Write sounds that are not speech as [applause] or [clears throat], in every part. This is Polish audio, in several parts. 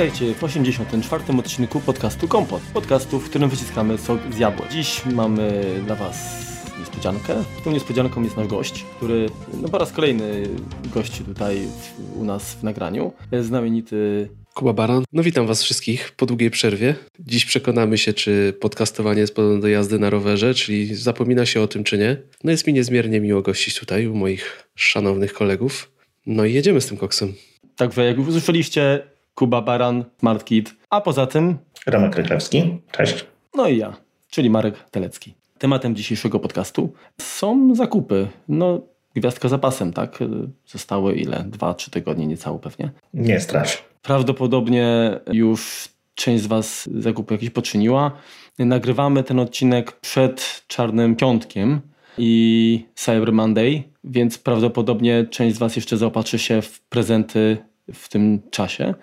Witajcie w 84. odcinku podcastu Kompot. Podcastu, w którym wyciskamy sok z jabłek. Dziś mamy dla Was niespodziankę. Tą niespodzianką jest nasz gość, który no, po raz kolejny gości tutaj w, u nas w nagraniu. Znamienity Kuba Baran. No witam Was wszystkich po długiej przerwie. Dziś przekonamy się, czy podcastowanie jest podobne do jazdy na rowerze, czyli zapomina się o tym, czy nie. No jest mi niezmiernie miło gościć tutaj u moich szanownych kolegów. No i jedziemy z tym koksem. Także jak już usłyszeliście, Kuba Baran, Smart Kid, a poza tym... Romek Rychlewski, cześć. No i ja, czyli Marek Telecki. Tematem dzisiejszego podcastu są zakupy. No, gwiazdka zapasem, tak? Zostały ile? Dwa, trzy tygodnie, niecałe pewnie. Nie strasz. Prawdopodobnie już część z Was zakupy jakieś poczyniła. Nagrywamy ten odcinek przed Czarnym Piątkiem i Cyber Monday, więc prawdopodobnie część z Was jeszcze zaopatrzy się w prezenty w tym czasie.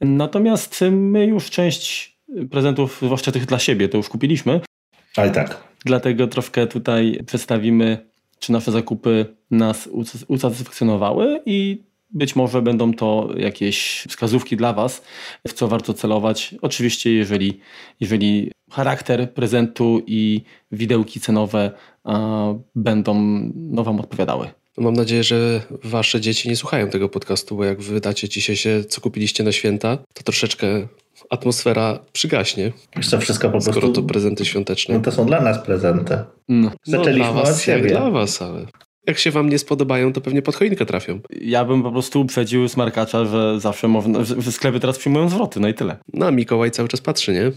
Natomiast my już część prezentów, zwłaszcza tych dla siebie, to już kupiliśmy. Ale tak. Dlatego troszkę tutaj przedstawimy, czy nasze zakupy nas usatysfakcjonowały i być może będą to jakieś wskazówki dla Was, w co warto celować. Oczywiście, jeżeli, jeżeli charakter prezentu i widełki cenowe będą no, Wam odpowiadały. Mam nadzieję, że wasze dzieci nie słuchają tego podcastu, bo jak wydacie dzisiaj się, co kupiliście na święta, to troszeczkę atmosfera przygaśnie. Wiesz co, wszystko po prostu... Skoro to prezenty świąteczne. No to są dla nas prezenty. No. Zaczęliśmy no, dla was, od siebie. Jak dla was, ale jak się wam nie spodobają, to pewnie pod choinkę trafią. Ja bym po prostu uprzedził smarkacza, że zawsze można, że sklepy teraz przyjmują zwroty, no i tyle. No, Mikołaj cały czas patrzy, nie?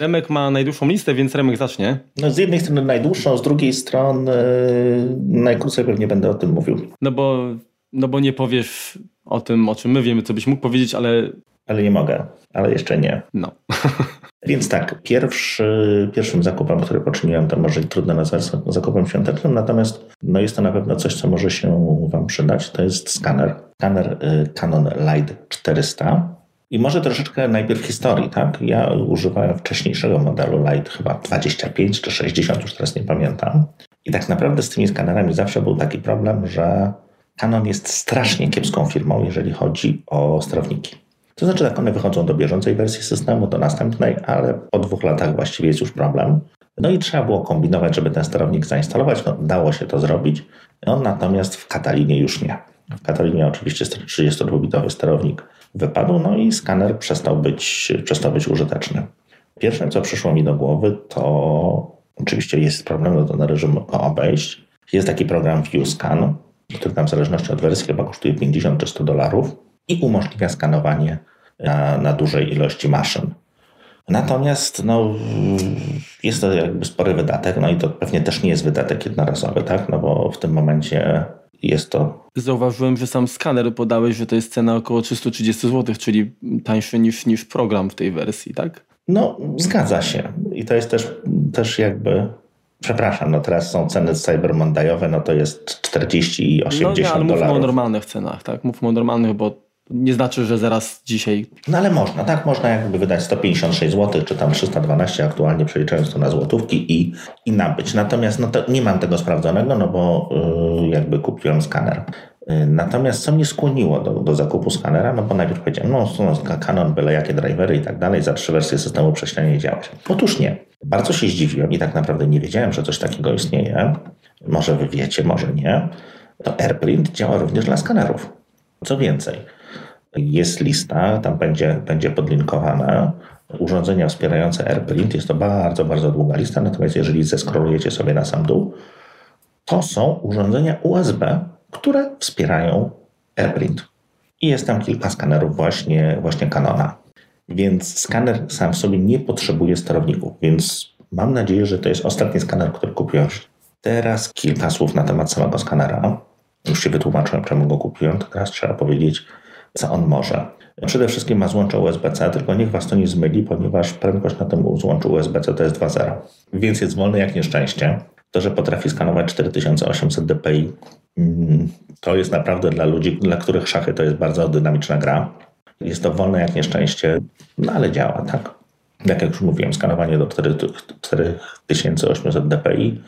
Remek ma najdłuższą listę, więc Remek zacznie. No z jednej strony najdłuższą, z drugiej strony yy, najkrócej pewnie będę o tym mówił. No bo, no bo nie powiesz o tym, o czym my wiemy, co byś mógł powiedzieć, ale... Ale nie mogę, ale jeszcze nie. No. [laughs] Więc tak, pierwszy, pierwszym zakupem, który poczyniłem, to może trudno nazwać zakupem świątecznym, natomiast no jest to na pewno coś, co może się Wam przydać. To jest skaner. Skaner y, Canon Light 400. I może troszeczkę najpierw historii, tak? Ja używałem wcześniejszego modelu Light chyba 25 czy 60, już teraz nie pamiętam. I tak naprawdę z tymi skanerami zawsze był taki problem, że Canon jest strasznie kiepską firmą, jeżeli chodzi o sterowniki. To znaczy, tak one wychodzą do bieżącej wersji systemu, do następnej, ale po dwóch latach właściwie jest już problem. No i trzeba było kombinować, żeby ten sterownik zainstalować. No, dało się to zrobić. On natomiast w Katalinie już nie. W Katalinie oczywiście 32-bitowy sterownik wypadł, no i skaner przestał być, przestał być użyteczny. Pierwsze, co przyszło mi do głowy, to oczywiście jest problem, no to należy obejść. Jest taki program ViewScan, który tam w zależności od wersji chyba kosztuje 50 czy 100 dolarów i umożliwia skanowanie na, na dużej ilości maszyn. Natomiast no, jest to jakby spory wydatek, no i to pewnie też nie jest wydatek jednorazowy, tak? No bo w tym momencie jest to. Zauważyłem, że sam skaner podałeś, że to jest cena około 330 zł, czyli tańszy niż, niż program w tej wersji, tak? No, zgadza się. I to jest też, też jakby. Przepraszam, no teraz są ceny Cyber Mondayowe, no to jest 40 i 80 no nie, ale dolarów. mówmy o normalnych cenach, tak? Mówmy o normalnych, bo nie znaczy, że zaraz dzisiaj. No ale można, tak? Można jakby wydać 156 zł, czy tam 312 aktualnie przeliczając to na złotówki i, i nabyć. Natomiast no nie mam tego sprawdzonego, no bo yy, jakby kupiłem skaner. Yy, natomiast co mnie skłoniło do, do zakupu skanera, no bo najpierw powiedziałem, no, no Canon, byle jakie drivery i tak dalej, za trzy wersje systemu prześlenia działać. Otóż nie. Bardzo się zdziwiłem i tak naprawdę nie wiedziałem, że coś takiego istnieje. Może wy wiecie, może nie. To AirPrint działa również dla skanerów. Co więcej, jest lista, tam będzie, będzie podlinkowana urządzenia wspierające AirPrint. Jest to bardzo, bardzo długa lista, natomiast jeżeli zeskrolujecie sobie na sam dół, to są urządzenia USB, które wspierają AirPrint. I jest tam kilka skanerów właśnie, właśnie Canona. Więc skaner sam w sobie nie potrzebuje sterowników, więc mam nadzieję, że to jest ostatni skaner, który kupiłem. Teraz kilka słów na temat samego skanera. Już się wytłumaczyłem, czemu go kupiłem, to teraz trzeba powiedzieć, co on może. Przede wszystkim ma złącze USB-C, tylko niech Was to nie zmyli, ponieważ prędkość na tym złączu USB-C to jest 2.0. Więc jest wolny jak nieszczęście. To, że potrafi skanować 4800 dpi, mm, to jest naprawdę dla ludzi, dla których szachy to jest bardzo dynamiczna gra. Jest to wolne jak nieszczęście, no ale działa, tak? Jak już mówiłem, skanowanie do 4800 dpi,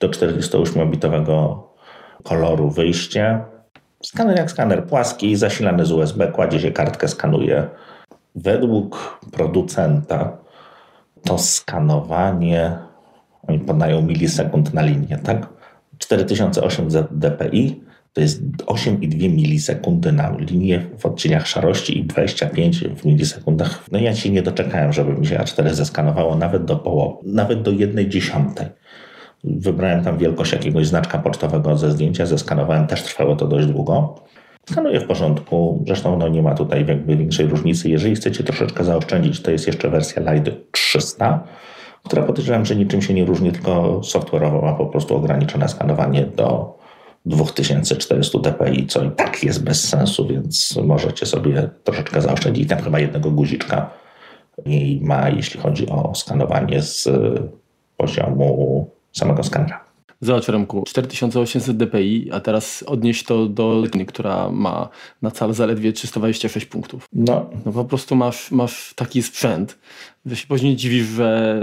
do 48-bitowego koloru wyjście, Skaner jak skaner, płaski, zasilany z USB, kładzie się kartkę, skanuje. według producenta to skanowanie, oni podają milisekund na linię, tak? 4800 dpi to jest 8,2 milisekundy na linię w odcieniach szarości i 25 w milisekundach. No ja się nie doczekałem, żeby mi się A4 zeskanowało nawet do połowy, nawet do jednej dziesiątej. Wybrałem tam wielkość jakiegoś znaczka pocztowego ze zdjęcia, zeskanowałem, też trwało to dość długo. Skanuję w porządku, zresztą no nie ma tutaj jakby większej różnicy. Jeżeli chcecie troszeczkę zaoszczędzić, to jest jeszcze wersja Light 300, która podejrzewam, że niczym się nie różni, tylko software'owo ma po prostu ograniczone skanowanie do 2400 dpi, co i tak jest bez sensu, więc możecie sobie troszeczkę zaoszczędzić. Tam chyba jednego guziczka mniej ma, jeśli chodzi o skanowanie z poziomu samego skanera. Zobacz Remku, 4800 dpi, a teraz odnieść to do która ma na cal zaledwie 326 punktów. No. no po prostu masz, masz taki sprzęt, że się później dziwisz, że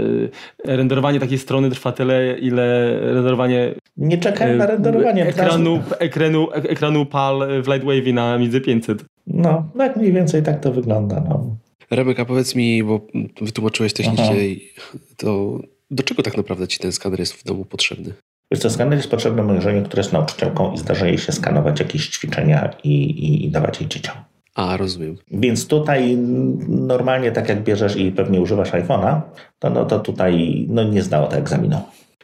renderowanie takiej strony trwa tyle, ile renderowanie... Nie czekaj na e, renderowanie. Ekranu, ekranu, ekranu PAL w Lightwave na Midze 500. No, tak mniej więcej tak to wygląda. No. Remek, a powiedz mi, bo wytłumaczyłeś technicznie, to do czego tak naprawdę ci ten skaner jest w domu potrzebny? Wiesz co, skaner jest potrzebny mojej żonie, która jest nauczycielką i zdarza jej się skanować jakieś ćwiczenia i, i, i dawać jej dzieciom. A, rozumiem. Więc tutaj normalnie tak jak bierzesz i pewnie używasz iPhone'a, to, no, to tutaj no, nie zdało to egzaminu.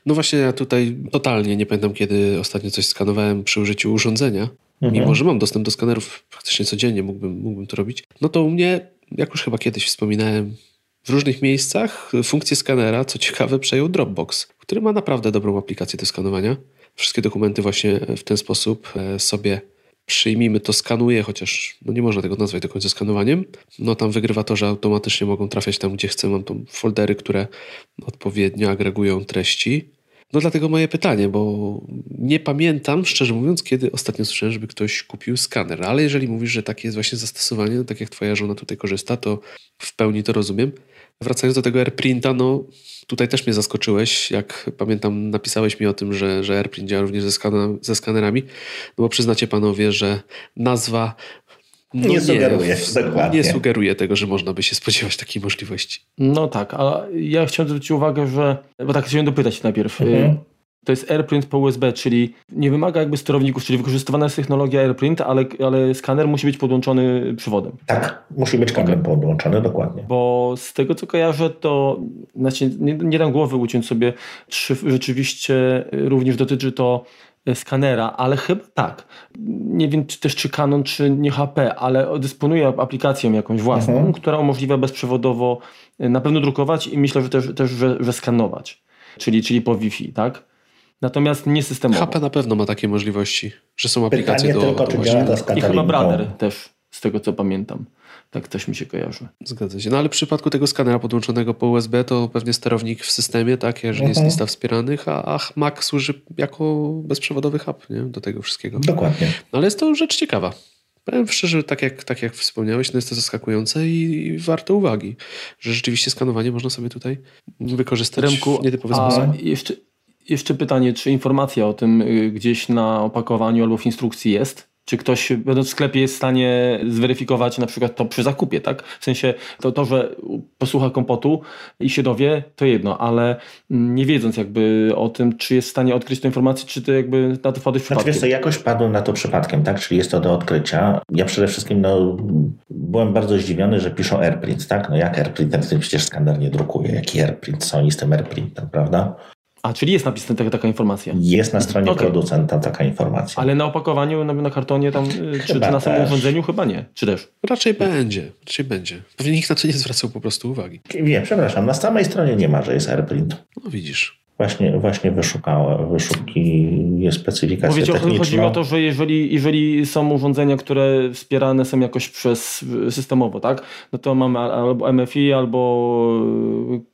No właśnie, ja tutaj totalnie nie pamiętam, kiedy ostatnio coś skanowałem przy użyciu urządzenia. Mhm. Mimo, że mam dostęp do skanerów praktycznie codziennie, mógłbym, mógłbym to robić. No to u mnie, jak już chyba kiedyś wspominałem, w różnych miejscach funkcję skanera, co ciekawe, przejął Dropbox, który ma naprawdę dobrą aplikację do skanowania. Wszystkie dokumenty właśnie w ten sposób e, sobie przyjmijmy, to skanuje, chociaż no nie można tego nazwać do końca skanowaniem. No tam wygrywa to, że automatycznie mogą trafiać tam, gdzie chcę. Mam tam foldery, które odpowiednio agregują treści. No dlatego moje pytanie, bo nie pamiętam, szczerze mówiąc, kiedy ostatnio słyszałem, żeby ktoś kupił skaner. Ale jeżeli mówisz, że takie jest właśnie zastosowanie, no tak jak twoja żona tutaj korzysta, to w pełni to rozumiem. Wracając do tego AirPrinta, no tutaj też mnie zaskoczyłeś, jak pamiętam napisałeś mi o tym, że, że AirPrint działa również ze, skaner, ze skanerami, no bo przyznacie panowie, że nazwa no nie, sugeruje. Nie sugeruje tego, że można by się spodziewać takiej możliwości. No tak, a ja chciałem zwrócić uwagę, że, bo tak chciałem dopytać najpierw, mhm. To jest AirPrint po USB, czyli nie wymaga jakby sterowników, czyli wykorzystywana jest technologia AirPrint, ale, ale skaner musi być podłączony przewodem. Tak, musi być kabelem okay. podłączony, dokładnie. Bo z tego co kojarzę, to znaczy nie, nie dam głowy uciąć sobie, czy rzeczywiście również dotyczy to skanera, ale chyba tak. Nie wiem czy też czy Canon, czy nie HP, ale dysponuje aplikacją jakąś własną, mhm. która umożliwia bezprzewodowo na pewno drukować i myślę, że też, też że, że skanować, czyli, czyli po Wi-Fi, tak? Natomiast nie systemowo. HP na pewno ma takie możliwości, że są aplikacje Pytanie do... tylko, czy działa to I chyba Brother też, z tego co pamiętam. Tak też mi się kojarzy. Zgadza się. No ale w przypadku tego skanera podłączonego po USB to pewnie sterownik w systemie, tak, jeżeli jest mhm. lista wspieranych, a, a Mac służy jako bezprzewodowy hub nie? do tego wszystkiego. Dokładnie. No, ale jest to rzecz ciekawa. Powiem szczerze, tak jak, tak jak wspomniałeś, no jest to zaskakujące i, i warte uwagi, że rzeczywiście skanowanie można sobie tutaj wykorzystać Remku, w nietypowy sposób. Jeszcze, jeszcze pytanie, czy informacja o tym y, gdzieś na opakowaniu albo w instrukcji jest? Czy ktoś będąc w sklepie jest w stanie zweryfikować na przykład to przy zakupie, tak? W sensie to, to że posłucha kompotu i się dowie, to jedno, ale nie wiedząc jakby o tym, czy jest w stanie odkryć tę informację, czy to jakby na to wpadłeś przypadkiem. Znaczy, wiesz jakoś padłem na to przypadkiem, tak? Czyli jest to do odkrycia. Ja przede wszystkim no, byłem bardzo zdziwiony, że piszą AirPrint, tak? No jak AirPrint, ten przecież skaner nie drukuje. Jaki AirPrint? Co oni z tym AirPrintem, prawda? A, czyli jest napisana taka, taka informacja. Jest na stronie okay. producenta taka informacja. Ale na opakowaniu, na, na kartonie tam, y, czy, czy, na samym urządzeniu chyba nie, czy też? Raczej będzie, raczej będzie. Pewnie nikt na to nie zwracał po prostu uwagi. Nie, przepraszam, na samej stronie nie ma, że jest AirPrint. No widzisz. Właśnie, właśnie wyszukała, wyszuki specyfikacja Mówicie, techniczną. Chodzi o to, że jeżeli, jeżeli są urządzenia, które wspierane są jakoś przez systemowo, tak? No to mamy albo MFI, albo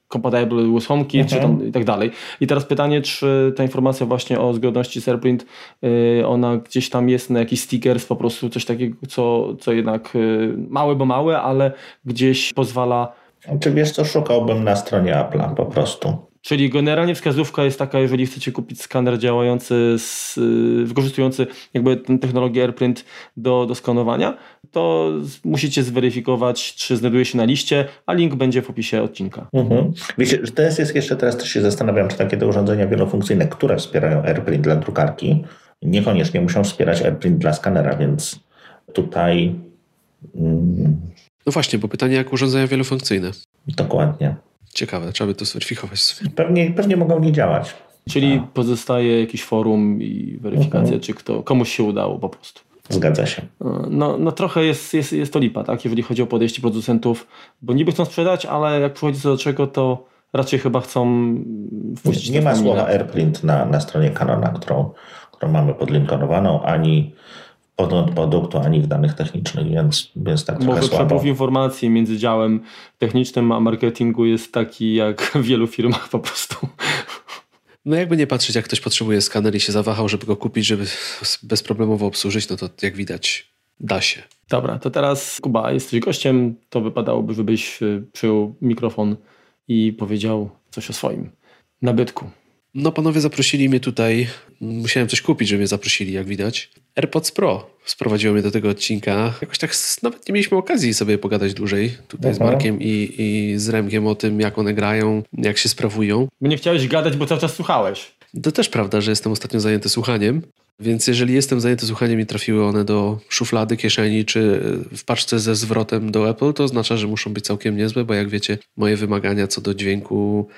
compatible with HomeKit, mhm. czy tam mhm. i tak dalej. I teraz pytanie, czy ta informacja właśnie o zgodności z AirPrint, yy, ona gdzieś tam jest na jakiś stickers, po prostu coś takiego, co, co jednak yy, małe, bo małe, ale gdzieś pozwala... Czy wiesz co, szukałbym na stronie Apple'a po prostu. Czyli generalnie wskazówka jest taka, jeżeli chcecie kupić skaner działający, z, wykorzystujący jakby tę technologię AirPrint do, do skanowania, to musicie zweryfikować, czy znajduje się na liście, a link będzie w opisie odcinka. Mhm. Wiecie, to jest, jest jeszcze teraz też się zastanawiam, czy takie te urządzenia wielofunkcyjne, które wspierają AirPrint dla drukarki, niekoniecznie muszą wspierać AirPrint dla skanera, więc tutaj. Mm, no właśnie, bo pytanie, jak urządzenia wielofunkcyjne. Dokładnie. Ciekawe, trzeba by to zweryfikować. Pewnie, pewnie mogą nie działać. Czyli A. pozostaje jakiś forum i weryfikacja, mhm. czy kto, komuś się udało po prostu. Zgadza się. No, no trochę jest, jest, jest to lipa, tak, jeżeli chodzi o podejście producentów, bo niby chcą sprzedać, ale jak przychodzi co do czego, to raczej chyba chcą wpuścić. Nie ma słowa AirPrint na, na stronie Canona, którą, którą mamy podlinkowaną, ani produktu, ani w danych technicznych, więc, więc tak Może słabo. przepływ informacji między działem technicznym a marketingu jest taki jak w [laughs] wielu firmach po prostu. No jakby nie patrzeć, jak ktoś potrzebuje skaner i się zawahał, żeby go kupić, żeby bezproblemowo obsłużyć, no to jak widać da się. Dobra, to teraz Kuba, jesteś gościem, to wypadałoby, żebyś y, przyjął mikrofon i powiedział coś o swoim nabytku. No panowie zaprosili mnie tutaj, musiałem coś kupić, żeby mnie zaprosili, jak widać. AirPods Pro sprowadziło mnie do tego odcinka. Jakoś tak nawet nie mieliśmy okazji sobie pogadać dłużej tutaj Aha. z Markiem i, i z Remkiem o tym, jak one grają, jak się sprawują. Nie chciałeś gadać, bo cały czas słuchałeś. To też prawda, że jestem ostatnio zajęty słuchaniem. Więc jeżeli jestem zajęty słuchaniem i trafiły one do szuflady, kieszeni czy w paczce ze zwrotem do Apple, to oznacza, że muszą być całkiem niezłe, bo jak wiecie, moje wymagania co do dźwięku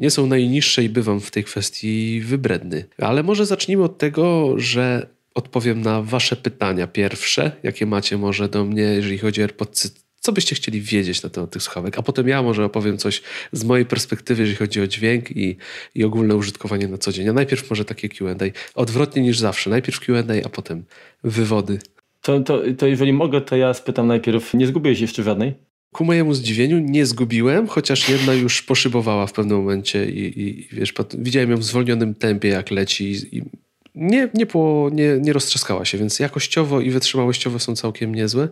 nie są najniższe i bywam w tej kwestii wybredny. Ale może zacznijmy od tego, że odpowiem na Wasze pytania pierwsze, jakie macie może do mnie, jeżeli chodzi o AirPods. Co byście chcieli wiedzieć na temat tych słuchawek? A potem ja może opowiem coś z mojej perspektywy, jeżeli chodzi o dźwięk i, i ogólne użytkowanie na co dzień. A najpierw może takie QA. Odwrotnie niż zawsze. Najpierw QA, a potem wywody. To, to, to jeżeli mogę, to ja spytam najpierw. Nie zgubiłeś jeszcze żadnej? Ku mojemu zdziwieniu nie zgubiłem, chociaż jedna już poszybowała w pewnym momencie i, i wiesz, widziałem ją w zwolnionym tempie, jak leci i nie, nie, po, nie, nie roztrzaskała się, więc jakościowo i wytrzymałościowo są całkiem niezłe.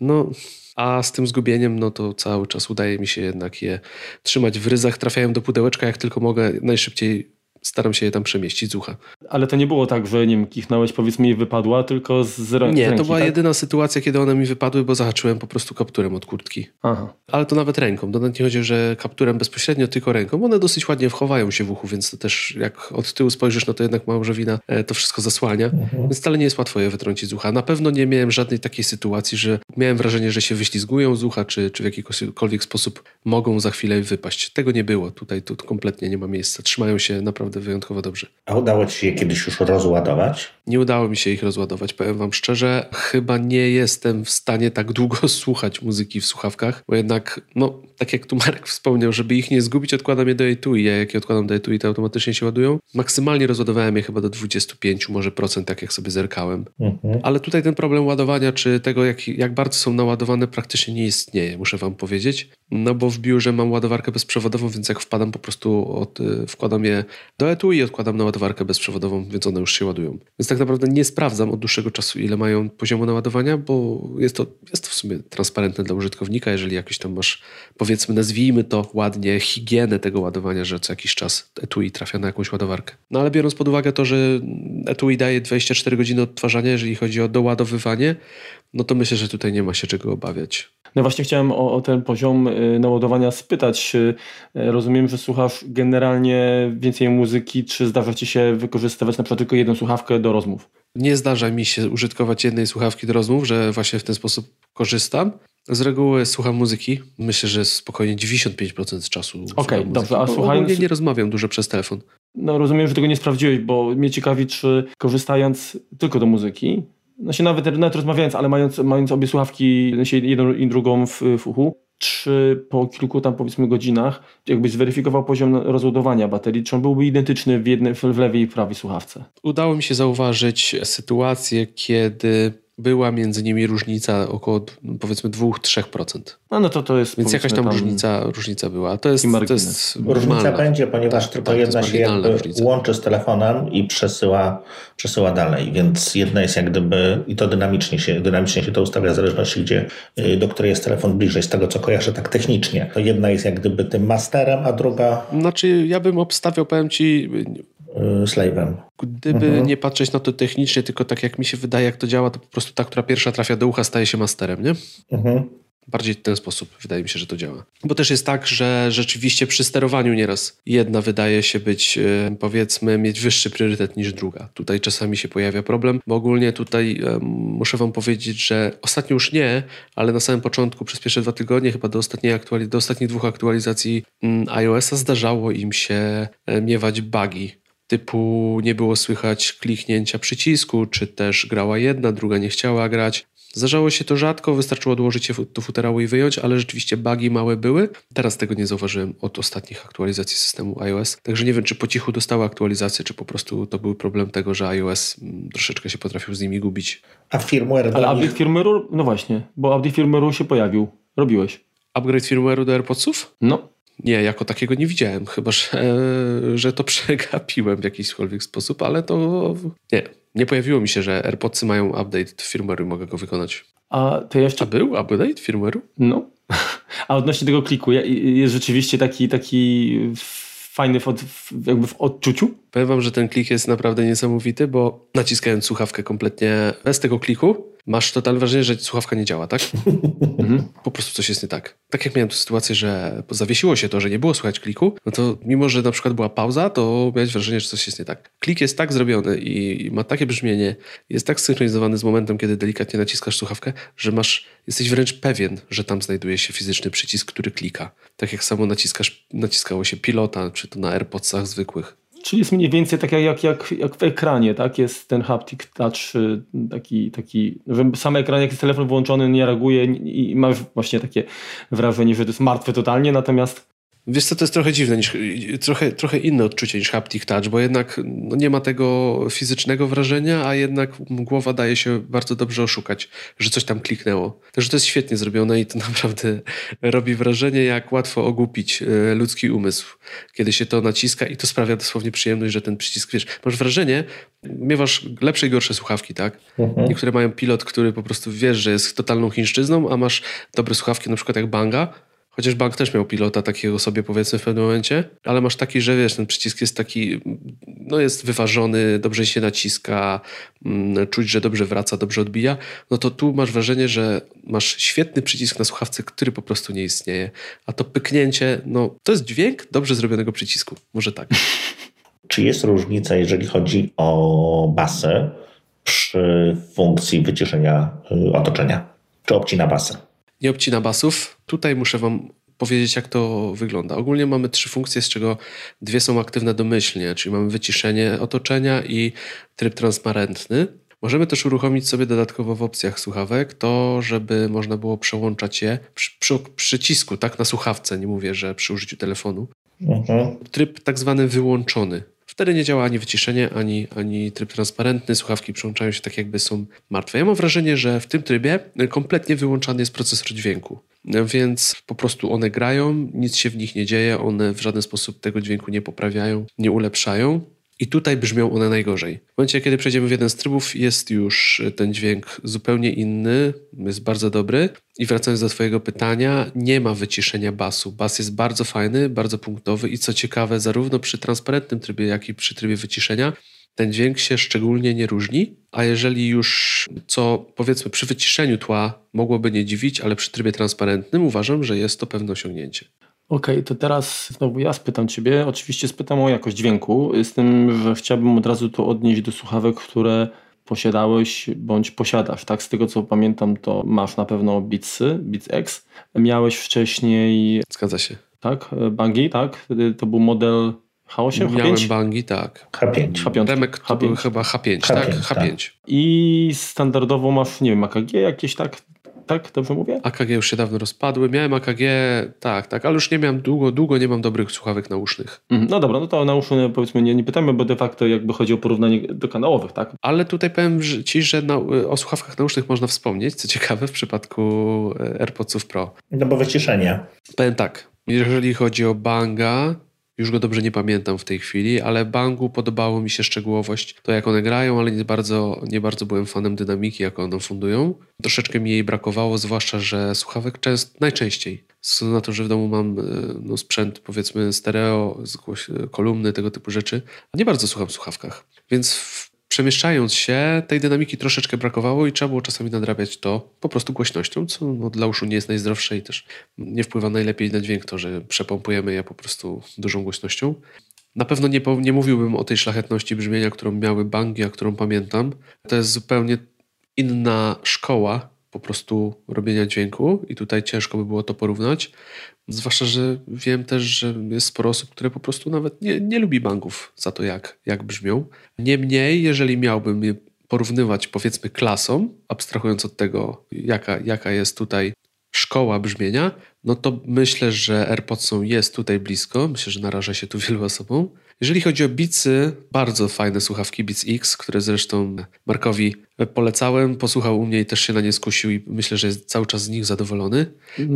No, a z tym zgubieniem, no to cały czas udaje mi się jednak je trzymać w ryzach. Trafiają do pudełeczka jak tylko mogę, najszybciej staram się je tam przemieścić z ucha. Ale to nie było tak, że nie wiem, kichnąłeś, powiedzmy i wypadła, tylko z, z ręki, Nie, to była tak? jedyna sytuacja, kiedy one mi wypadły, bo zahaczyłem po prostu kapturem od kurtki. Aha. Ale to nawet ręką. To nawet nie chodzi, że kapturem bezpośrednio, tylko ręką. One dosyć ładnie wchowają się w uchu, więc to też jak od tyłu spojrzysz, no to jednak małżowina e, to wszystko zasłania. Mhm. Więc wcale nie jest łatwo je wytrącić z ucha. Na pewno nie miałem żadnej takiej sytuacji, że miałem wrażenie, że się wyślizgują z ucha, czy, czy w jakikolwiek sposób mogą za chwilę wypaść. Tego nie było. Tutaj tu kompletnie nie ma miejsca. Trzymają się naprawdę wyjątkowo dobrze. A udało Ci się je kiedyś już rozładować? Nie udało mi się ich rozładować, powiem Wam szczerze. Chyba nie jestem w stanie tak długo [laughs] słuchać muzyki w słuchawkach, bo jednak, no, tak jak tu Marek wspomniał, żeby ich nie zgubić, odkładam je do etui. Ja jak je odkładam do etui, to automatycznie się ładują. Maksymalnie rozładowałem je chyba do 25 może procent, tak jak sobie zerkałem. Mhm. Ale tutaj ten problem ładowania, czy tego, jak, jak bardzo są naładowane, praktycznie nie istnieje, muszę Wam powiedzieć. No bo w biurze mam ładowarkę bezprzewodową, więc jak wpadam po prostu, od, y, wkładam je do etui i odkładam na ładowarkę bezprzewodową, więc one już się ładują. Więc tak naprawdę nie sprawdzam od dłuższego czasu, ile mają poziomu naładowania, bo jest to, jest to w sumie transparentne dla użytkownika, jeżeli jakiś tam masz, powiedzmy, nazwijmy to ładnie, higienę tego ładowania, że co jakiś czas etui trafia na jakąś ładowarkę. No ale biorąc pod uwagę to, że etui daje 24 godziny odtwarzania, jeżeli chodzi o doładowywanie, no to myślę, że tutaj nie ma się czego obawiać. No właśnie chciałem o, o, ten poziom y, naładowania spytać. Y, rozumiem, że słuchasz generalnie więcej muzyki, czy zdarza Ci się wykorzystywać na przykład tylko jedną słuchawkę do rozmów? Nie zdarza mi się użytkować jednej słuchawki do rozmów, że właśnie w ten sposób korzystam. Z reguły słucham muzyki. Myślę, że spokojnie 95% czasu. Okej, okay, dobrze. A słuchając... nie rozmawiam dużo przez telefon. No rozumiem, że tego nie sprawdziłeś, bo mnie ciekawi, czy korzystając tylko do muzyki, no się nawet, nawet rozmawiając, ale mając, mając obie słuchawki, jedną i drugą w, w uchu, czy po kilku tam powiedzmy godzinach, jakbyś zweryfikował poziom rozładowania baterii, czy on byłby identyczny w, jednej, w lewej i prawej słuchawce? Udało mi się zauważyć sytuację, kiedy była między nimi różnica około powiedzmy 2-3%. No, no to to jest. Więc jakaś tam, tam różnica, różnica była. To jest, to jest Różnica będzie, ponieważ tak, tylko tak, jedna się jakby różnica. łączy z telefonem i przesyła, przesyła dalej. Więc jedna jest jak gdyby, i to dynamicznie się, dynamicznie się to ustawia w zależności, gdzie, y, do której jest telefon bliżej, z tego co kojarzę tak technicznie. To jedna jest jak gdyby tym masterem, a druga. Znaczy, ja bym obstawiał, powiem ci, slave'em. Gdyby mhm. nie patrzeć na to technicznie, tylko tak jak mi się wydaje, jak to działa, to po prostu ta, która pierwsza trafia do ucha, staje się masterem, nie? Mhm. Bardziej w ten sposób wydaje mi się, że to działa. Bo też jest tak, że rzeczywiście przy sterowaniu nieraz jedna wydaje się być, y, powiedzmy, mieć wyższy priorytet niż druga. Tutaj czasami się pojawia problem, bo ogólnie tutaj muszę Wam powiedzieć, że ostatnio już nie, ale na samym początku, przez pierwsze dwa tygodnie, chyba do, ostatniej aktuali- do ostatnich dwóch aktualizacji mm, iOS-a zdarzało im się e, miewać bugi typu nie było słychać kliknięcia przycisku, czy też grała jedna, druga nie chciała grać. Zdarzało się to rzadko, wystarczyło odłożyć je do futerału i wyjąć, ale rzeczywiście bugi małe były. Teraz tego nie zauważyłem od ostatnich aktualizacji systemu iOS. Także nie wiem, czy po cichu dostały aktualizację, czy po prostu to był problem tego, że iOS mm, troszeczkę się potrafił z nimi gubić. A firmware Ale update firmware'u, no właśnie, bo update firmware'u się pojawił. Robiłeś. Upgrade firmware'u do AirPodsów? No. Nie, jako takiego nie widziałem, chyba że, [laughs] że to przegapiłem w jakikolwiek sposób, ale to nie. Nie pojawiło mi się, że AirPodsy mają update firmware'u i mogę go wykonać. A to jeszcze... A był update firmware'u? No. [laughs] A odnośnie tego kliku, jest rzeczywiście taki, taki fajny w, od, jakby w odczuciu? Powiem wam, że ten klik jest naprawdę niesamowity, bo naciskając słuchawkę kompletnie bez tego kliku, masz totalne wrażenie, że słuchawka nie działa, tak? [laughs] mhm. Po prostu coś jest nie tak. Tak jak miałem tu sytuację, że zawiesiło się to, że nie było słychać kliku, no to mimo, że na przykład była pauza, to miałeś wrażenie, że coś jest nie tak. Klik jest tak zrobiony i ma takie brzmienie, jest tak synchronizowany z momentem, kiedy delikatnie naciskasz słuchawkę, że masz, jesteś wręcz pewien, że tam znajduje się fizyczny przycisk, który klika. Tak jak samo naciskasz, naciskało się pilota, czy to na AirPodsach zwykłych. Czyli jest mniej więcej tak jak, jak, jak w ekranie, tak? Jest ten haptic touch taki, taki że sam ekran, jak jest telefon włączony, nie reaguje i masz właśnie takie wrażenie, że to jest martwe totalnie, natomiast Wiesz co, to jest trochę dziwne, niż, trochę, trochę inne odczucie niż haptic touch, bo jednak no, nie ma tego fizycznego wrażenia, a jednak głowa daje się bardzo dobrze oszukać, że coś tam kliknęło. Także to jest świetnie zrobione i to [laughs] naprawdę robi wrażenie, jak łatwo ogłupić e, ludzki umysł, kiedy się to naciska i to sprawia dosłownie przyjemność, że ten przycisk, wiesz, masz wrażenie, miewasz lepsze i gorsze słuchawki, tak? Mhm. Niektóre mają pilot, który po prostu wiesz, że jest totalną chińszczyzną, a masz dobre słuchawki, na przykład jak Banga, Chociaż bank też miał pilota takiego sobie powiedzmy w pewnym momencie, ale masz taki, że wiesz, ten przycisk jest taki, no jest wyważony, dobrze się naciska, mm, czuć, że dobrze wraca, dobrze odbija, no to tu masz wrażenie, że masz świetny przycisk na słuchawce, który po prostu nie istnieje. A to pyknięcie, no to jest dźwięk dobrze zrobionego przycisku. Może tak. [laughs] Czy jest różnica, jeżeli chodzi o basy przy funkcji wyciszenia y, otoczenia? Czy obcina basy? Nie obcina basów. Tutaj muszę Wam powiedzieć, jak to wygląda. Ogólnie mamy trzy funkcje, z czego dwie są aktywne domyślnie, czyli mamy wyciszenie otoczenia i tryb transparentny. Możemy też uruchomić sobie dodatkowo w opcjach słuchawek to, żeby można było przełączać je przy, przy przycisku, tak na słuchawce, nie mówię, że przy użyciu telefonu. Mhm. Tryb tak zwany wyłączony. Wtedy nie działa ani wyciszenie, ani, ani tryb transparentny. Słuchawki przyłączają się tak, jakby są martwe. Ja mam wrażenie, że w tym trybie kompletnie wyłączany jest procesor dźwięku. Więc po prostu one grają, nic się w nich nie dzieje, one w żaden sposób tego dźwięku nie poprawiają, nie ulepszają. I tutaj brzmią one najgorzej. W momencie, kiedy przejdziemy w jeden z trybów, jest już ten dźwięk zupełnie inny, jest bardzo dobry. I wracając do Twojego pytania, nie ma wyciszenia basu. Bas jest bardzo fajny, bardzo punktowy i co ciekawe, zarówno przy transparentnym trybie, jak i przy trybie wyciszenia, ten dźwięk się szczególnie nie różni. A jeżeli już co powiedzmy przy wyciszeniu tła mogłoby nie dziwić, ale przy trybie transparentnym uważam, że jest to pewne osiągnięcie. Okej, okay, to teraz znowu ja spytam Ciebie. Oczywiście spytam o jakość dźwięku, z tym, że chciałbym od razu to odnieść do słuchawek, które posiadałeś bądź posiadasz. Tak, z tego co pamiętam, to masz na pewno Beatsy, Beats X. Miałeś wcześniej. Zgadza się. Tak, Bangi, tak? To był model H8, H5? Miałem Bangi, tak. H5. H5. Demek to H5. był chyba H5, H5 tak? H5. Tak. I standardowo masz, nie wiem, AKG jakieś, tak? Tak? Dobrze mówię? AKG już się dawno rozpadły. Miałem AKG, tak, tak, ale już nie miałem długo, długo nie mam dobrych słuchawek nausznych. Mhm, no dobra, no to o nauszne powiedzmy nie, nie pytamy, bo de facto jakby chodzi o porównanie do kanałowych, tak? Ale tutaj powiem Ci, że na, o słuchawkach nausznych można wspomnieć, co ciekawe w przypadku e, AirPodsów Pro. No bo wyciszenie. Powiem tak, jeżeli chodzi o Banga, już go dobrze nie pamiętam w tej chwili, ale Bangu podobało mi się szczegółowość, to jak one grają, ale nie bardzo, nie bardzo byłem fanem dynamiki, jak one fundują. Troszeczkę mi jej brakowało, zwłaszcza, że słuchawek często, najczęściej, ze względu na to, że w domu mam e, no, sprzęt powiedzmy stereo, kolumny, tego typu rzeczy, nie bardzo słucham w słuchawkach. Więc w przemieszczając się, tej dynamiki troszeczkę brakowało i trzeba było czasami nadrabiać to po prostu głośnością, co no, dla uszu nie jest najzdrowsze i też nie wpływa najlepiej na dźwięk to, że przepompujemy je po prostu dużą głośnością. Na pewno nie, nie mówiłbym o tej szlachetności brzmienia, którą miały bangi, a którą pamiętam. To jest zupełnie inna szkoła po prostu robienia dźwięku i tutaj ciężko by było to porównać. Zwłaszcza, że wiem też, że jest sporo osób, które po prostu nawet nie, nie lubi banków za to, jak, jak brzmią. Niemniej, jeżeli miałbym je porównywać powiedzmy klasą, abstrahując od tego, jaka, jaka jest tutaj szkoła brzmienia, no to myślę, że AirPods jest tutaj blisko. Myślę, że naraża się tu wielu osobom. Jeżeli chodzi o Beatsy, bardzo fajne słuchawki Beats X, które zresztą Markowi polecałem, posłuchał u mnie i też się na nie skusił i myślę, że jest cały czas z nich zadowolony.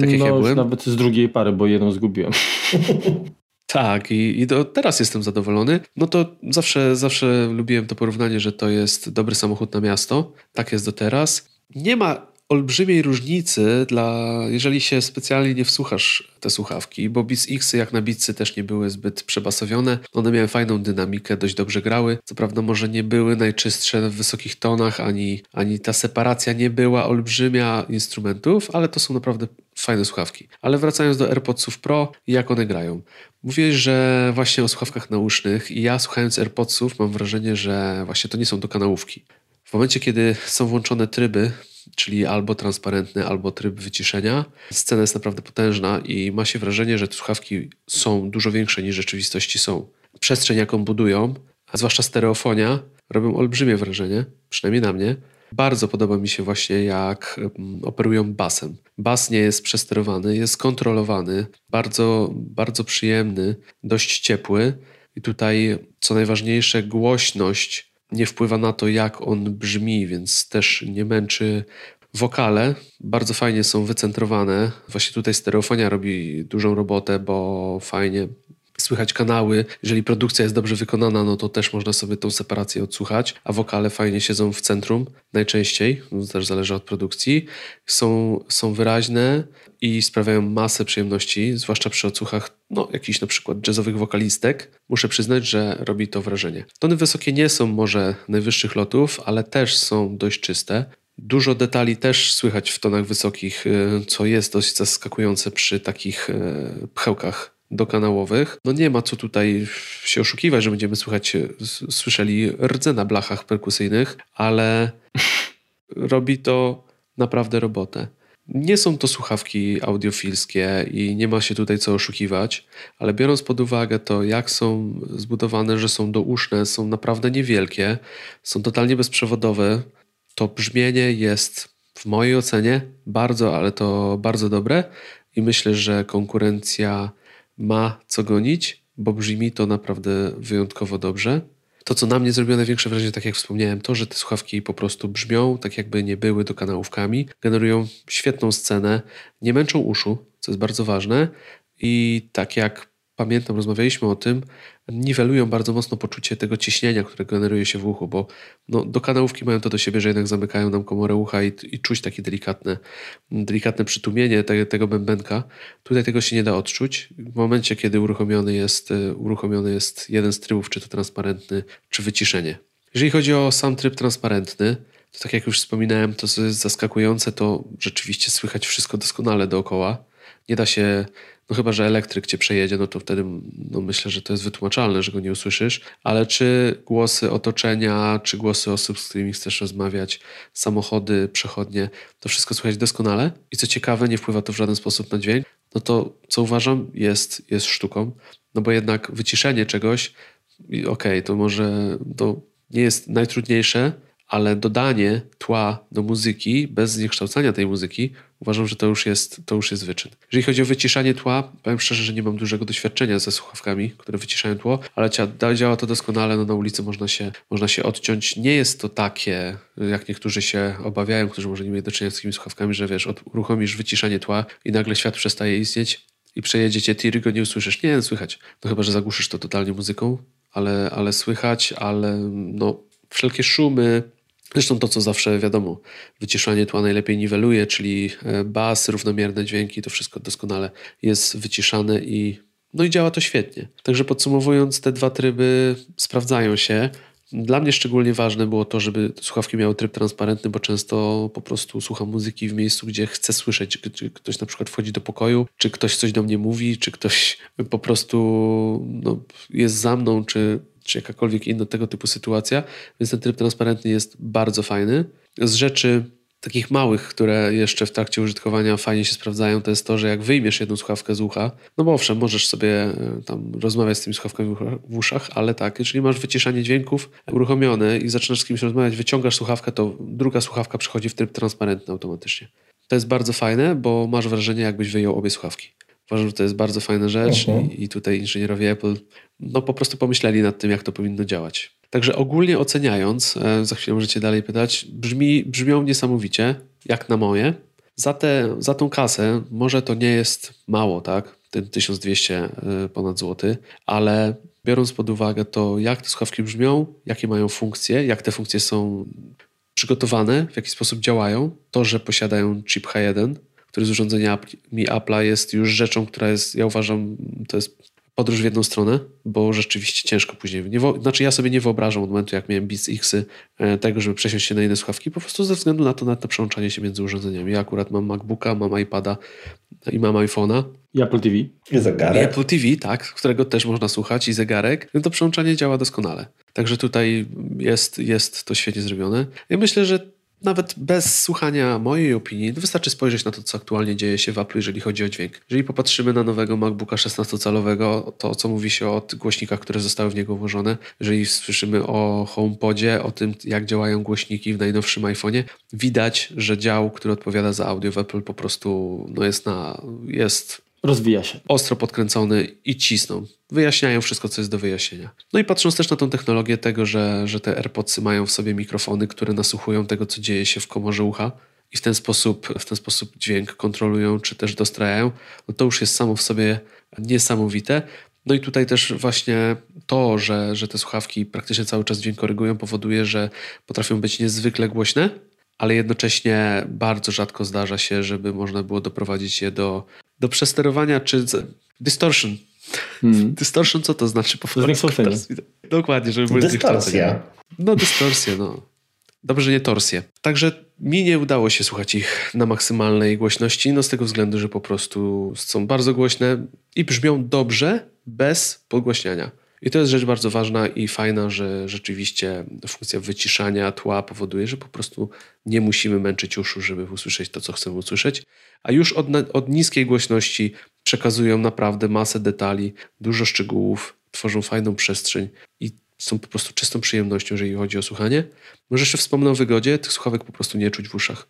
Tak jak no, ja byłem. nawet z drugiej pary, bo jedną zgubiłem. [laughs] Tak, i, i do, teraz jestem zadowolony. No to zawsze, zawsze lubiłem to porównanie, że to jest dobry samochód na miasto. Tak jest do teraz. Nie ma olbrzymiej różnicy, dla, jeżeli się specjalnie nie wsłuchasz te słuchawki, bo Beats X jak na Beatsy też nie były zbyt przebasowione. One miały fajną dynamikę, dość dobrze grały. Co prawda może nie były najczystsze w wysokich tonach, ani, ani ta separacja nie była olbrzymia instrumentów, ale to są naprawdę fajne słuchawki. Ale wracając do AirPodsów Pro jak one grają. Mówiłeś, że właśnie o słuchawkach nausznych i ja słuchając AirPodsów mam wrażenie, że właśnie to nie są do kanałówki. W momencie, kiedy są włączone tryby, czyli albo transparentny, albo tryb wyciszenia. Scena jest naprawdę potężna i ma się wrażenie, że słuchawki są dużo większe niż w rzeczywistości są. Przestrzeń, jaką budują, a zwłaszcza stereofonia, robią olbrzymie wrażenie, przynajmniej na mnie. Bardzo podoba mi się właśnie, jak mm, operują basem. Bas nie jest przesterowany, jest kontrolowany, bardzo, bardzo przyjemny, dość ciepły. I tutaj, co najważniejsze, głośność nie wpływa na to, jak on brzmi, więc też nie męczy Wokale bardzo fajnie są wycentrowane. Właśnie tutaj stereofonia robi dużą robotę, bo fajnie słychać kanały. Jeżeli produkcja jest dobrze wykonana, no to też można sobie tą separację odsłuchać, a wokale fajnie siedzą w centrum najczęściej, to też zależy od produkcji. Są, są wyraźne i sprawiają masę przyjemności, zwłaszcza przy odsłuchach no, jakichś na przykład jazzowych wokalistek. Muszę przyznać, że robi to wrażenie. Tony wysokie nie są może najwyższych lotów, ale też są dość czyste. Dużo detali też słychać w tonach wysokich, y, co jest dość zaskakujące przy takich y, pchełkach dokanałowych. No nie ma co tutaj się oszukiwać, że będziemy słychać, słyszeli rdze na blachach perkusyjnych, ale [laughs] robi to naprawdę robotę. Nie są to słuchawki audiofilskie i nie ma się tutaj co oszukiwać, ale biorąc pod uwagę to, jak są zbudowane, że są douszne, są naprawdę niewielkie, są totalnie bezprzewodowe, to brzmienie jest w mojej ocenie bardzo, ale to bardzo dobre i myślę, że konkurencja ma co gonić, bo brzmi to naprawdę wyjątkowo dobrze. To, co na mnie zrobiło największe wrażenie, tak jak wspomniałem, to, że te słuchawki po prostu brzmią tak, jakby nie były do kanałówkami, generują świetną scenę, nie męczą uszu, co jest bardzo ważne. I tak jak pamiętam, rozmawialiśmy o tym, niwelują bardzo mocno poczucie tego ciśnienia, które generuje się w uchu, bo no, do kanałówki mają to do siebie, że jednak zamykają nam komorę ucha i, i czuć takie delikatne, delikatne przytłumienie te, tego bębenka. Tutaj tego się nie da odczuć. W momencie, kiedy uruchomiony jest, e, uruchomiony jest jeden z trybów, czy to transparentny, czy wyciszenie. Jeżeli chodzi o sam tryb transparentny, to tak jak już wspominałem, to co jest zaskakujące, to rzeczywiście słychać wszystko doskonale dookoła. Nie da się no chyba, że elektryk cię przejedzie, no to wtedy no myślę, że to jest wytłumaczalne, że go nie usłyszysz. Ale czy głosy otoczenia, czy głosy osób, z którymi chcesz rozmawiać, samochody, przechodnie, to wszystko słychać doskonale. I co ciekawe, nie wpływa to w żaden sposób na dźwięk. No to, co uważam, jest, jest sztuką. No bo jednak wyciszenie czegoś, okej, okay, to może to nie jest najtrudniejsze, ale dodanie tła do muzyki bez zniekształcania tej muzyki uważam, że to już jest, to już jest wyczyn. Jeżeli chodzi o wyciszanie tła, powiem szczerze, że nie mam dużego doświadczenia ze słuchawkami, które wyciszają tło, ale działa to doskonale, no na ulicy można się, można się odciąć. Nie jest to takie, jak niektórzy się obawiają, którzy może nie mieli do czynienia z takimi słuchawkami, że wiesz, uruchomisz wyciszanie tła i nagle świat przestaje istnieć i przejedzie cię tir go nie usłyszysz. Nie, słychać. No chyba, że zagłuszysz to totalnie muzyką, ale, ale słychać, ale no wszelkie szumy, Zresztą to, co zawsze wiadomo, wyciszanie tła najlepiej niweluje, czyli e, bas, równomierne dźwięki, to wszystko doskonale jest wyciszane i, no i działa to świetnie. Także podsumowując, te dwa tryby sprawdzają się. Dla mnie szczególnie ważne było to, żeby słuchawki miały tryb transparentny, bo często po prostu słucham muzyki w miejscu, gdzie chcę słyszeć, czy ktoś na przykład wchodzi do pokoju, czy ktoś coś do mnie mówi, czy ktoś po prostu no, jest za mną, czy czy jakakolwiek inna tego typu sytuacja, więc ten tryb transparentny jest bardzo fajny. Z rzeczy takich małych, które jeszcze w trakcie użytkowania fajnie się sprawdzają, to jest to, że jak wyjmiesz jedną słuchawkę z ucha, no bo owszem, możesz sobie e, tam rozmawiać z tymi słuchawkami w uszach, ale tak, jeżeli masz wyciszanie dźwięków uruchomione i zaczynasz z kimś rozmawiać, wyciągasz słuchawkę, to druga słuchawka przechodzi w tryb transparentny automatycznie. To jest bardzo fajne, bo masz wrażenie, jakbyś wyjął obie słuchawki. Uważam, że to jest bardzo fajna rzecz mhm. i, tutaj inżynierowie Apple no, po prostu pomyśleli nad tym, jak to powinno działać. Także ogólnie oceniając, e, za chwilę możecie dalej pytać, brzmi, brzmią niesamowicie, jak na moje. Za, te, za tą kasę może to nie jest mało, tak? Ten 1200 e, ponad złoty, ale biorąc pod uwagę to, jak te słuchawki brzmią, jakie mają funkcje, jak te funkcje są przygotowane, w jaki sposób działają, to, że posiadają chip H1, który z urządzenia mi Apple'a jest już rzeczą, która jest, ja uważam, to jest podróż w jedną stronę, bo rzeczywiście ciężko później. Nie, znaczy ja sobie nie wyobrażam od momentu, jak miałem Beats X e, tego, żeby przesiąść się na inne słuchawki, po prostu ze względu na to, na to przełączanie się między urządzeniami. Ja akurat mam MacBooka, mam iPada i mam iPhone'a. I Apple TV. I zegarek. I Apple TV, tak, którego też można słuchać i zegarek. No to przełączanie działa doskonale. Także tutaj jest, jest to świetnie zrobione. Ja myślę, że nawet bez słuchania mojej opinii, wystarczy spojrzeć na to, co aktualnie dzieje się w Apple, jeżeli chodzi o dźwięk. Jeżeli popatrzymy na nowego MacBooka 16-calowego, to co mówi się o głośnikach, które zostały w niego włożone, jeżeli słyszymy o HomePodzie, o tym, jak działają głośniki w najnowszym iPhone'ie, widać, że dział, który odpowiada za audio w Apple po prostu no jest, na, jest Rozwija się. Ostro podkręcony i cisną. Wyjaśniają wszystko, co jest do wyjaśnienia. No i patrząc też na tą technologię tego, że, że te AirPodsy mają w sobie mikrofony, które nasłuchują tego, co dzieje się w komorze ucha i w ten sposób, w ten sposób dźwięk kontrolują, czy też dostrajają, no to już jest samo w sobie niesamowite. No i tutaj też właśnie to, że, że te słuchawki praktycznie cały czas dźwięk korygują, powoduje, że potrafią być niezwykle głośne, ale jednocześnie bardzo rzadko zdarza się, żeby można było doprowadzić je do do przesterowania czy distortion. Hmm. [laughs] Distortion co to znaczy po polsku? [laughs] Dokładnie, żeby były Dystorsja. No dystorsja, no. Dobrze, nie torsję. Także mi nie udało się słuchać ich na maksymalnej głośności, no z tego względu, że po prostu są bardzo głośne i brzmią dobrze bez podgłaśniania. I to jest rzecz bardzo ważna i fajna, że rzeczywiście funkcja wyciszania tła powoduje, że po prostu nie musimy męczyć uszu, żeby usłyszeć to, co chcemy usłyszeć, a już od, od niskiej głośności przekazują naprawdę masę detali, dużo szczegółów, tworzą fajną przestrzeń i są po prostu czystą przyjemnością, jeżeli chodzi o słuchanie. Może jeszcze wspomnę o wygodzie, tych słuchawek po prostu nie czuć w uszach.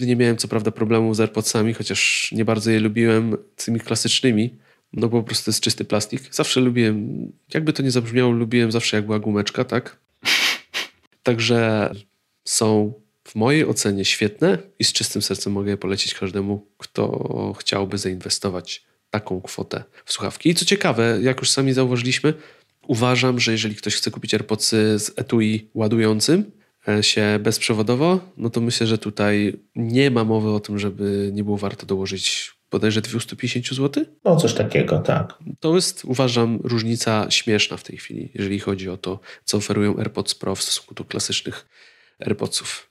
Nie miałem co prawda problemu z AirPodsami, chociaż nie bardzo je lubiłem tymi klasycznymi, no bo po prostu jest czysty plastik. Zawsze lubiłem, jakby to nie zabrzmiało, lubiłem zawsze jak była gumeczka, tak? [laughs] Także są w mojej ocenie świetne i z czystym sercem mogę je polecić każdemu, kto chciałby zainwestować taką kwotę w słuchawki. I co ciekawe, jak już sami zauważyliśmy, uważam, że jeżeli ktoś chce kupić AirPodsy z etui ładującym e, się bezprzewodowo, no to myślę, że tutaj nie ma mowy o tym, żeby nie było warto dołożyć bodajże 250 zł? No, coś takiego, tak. To jest, uważam, różnica śmieszna w tej chwili, jeżeli chodzi o to, co oferują AirPods Pro w stosunku do klasycznych AirPodsów.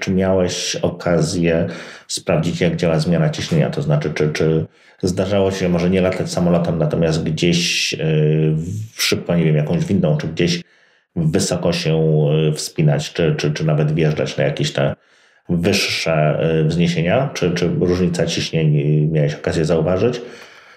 Czy miałeś okazję sprawdzić, jak działa zmiana ciśnienia? To znaczy, czy, czy zdarzało się może nie latać samolotem, natomiast gdzieś yy, szybko, nie wiem, jakąś windą, czy gdzieś wysoko się yy, wspinać, czy, czy, czy nawet wjeżdżać na jakieś te wyższe y, wzniesienia? Czy, czy różnica ciśnień miałeś okazję zauważyć?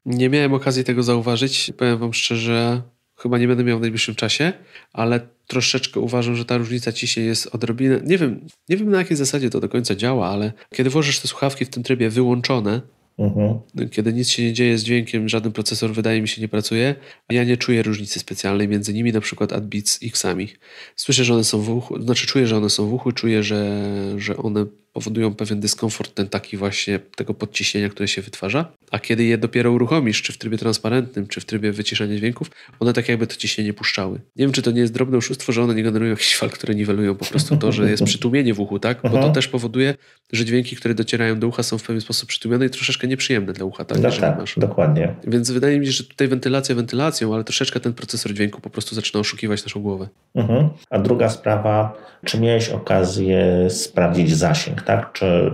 Nie miałem okazji tego zauważyć. Powiem Wam szczerze, chyba nie będę miał w najbliższym czasie, ale troszeczkę uważam, że ta różnica ciśnień jest odrobinę. Nie wiem, nie wiem na jakiej zasadzie to do końca działa, ale kiedy włożysz te słuchawki w tym trybie wyłączone, Mhm. Kiedy nic się nie dzieje z dźwiękiem, żaden procesor wydaje mi się nie pracuje, ja nie czuję różnicy specjalnej między nimi, na przykład AdBeats X-ami. Słyszę, że one są w uchu, znaczy czuję, że one są w uchu, czuję, że, że one powodują pewien dyskomfort, ten taki właśnie tego podciśnienia, które się wytwarza. A kiedy je dopiero uruchomisz, czy w trybie transparentnym, czy w trybie wyciszania dźwięków, one tak jakby to ciśnienie puszczały. Nie wiem, czy to nie jest drobne oszustwo, że one nie generują jakichś fal, które niwelują po prostu to, że jest [laughs] przytłumienie w uchu, tak? Bo to też powoduje, że dźwięki, które docierają do ucha są w pewien sposób przytłumione i troszeczkę nieprzyjemne dla ucha, tak? No tak, masz. dokładnie. Więc wydaje mi się, że tutaj wentylacja wentylacją, ale troszeczkę ten procesor dźwięku po prostu zaczyna oszukiwać naszą głowę. Mhm. A druga sprawa, czy miałeś okazję sprawdzić zasięg, tak? Czy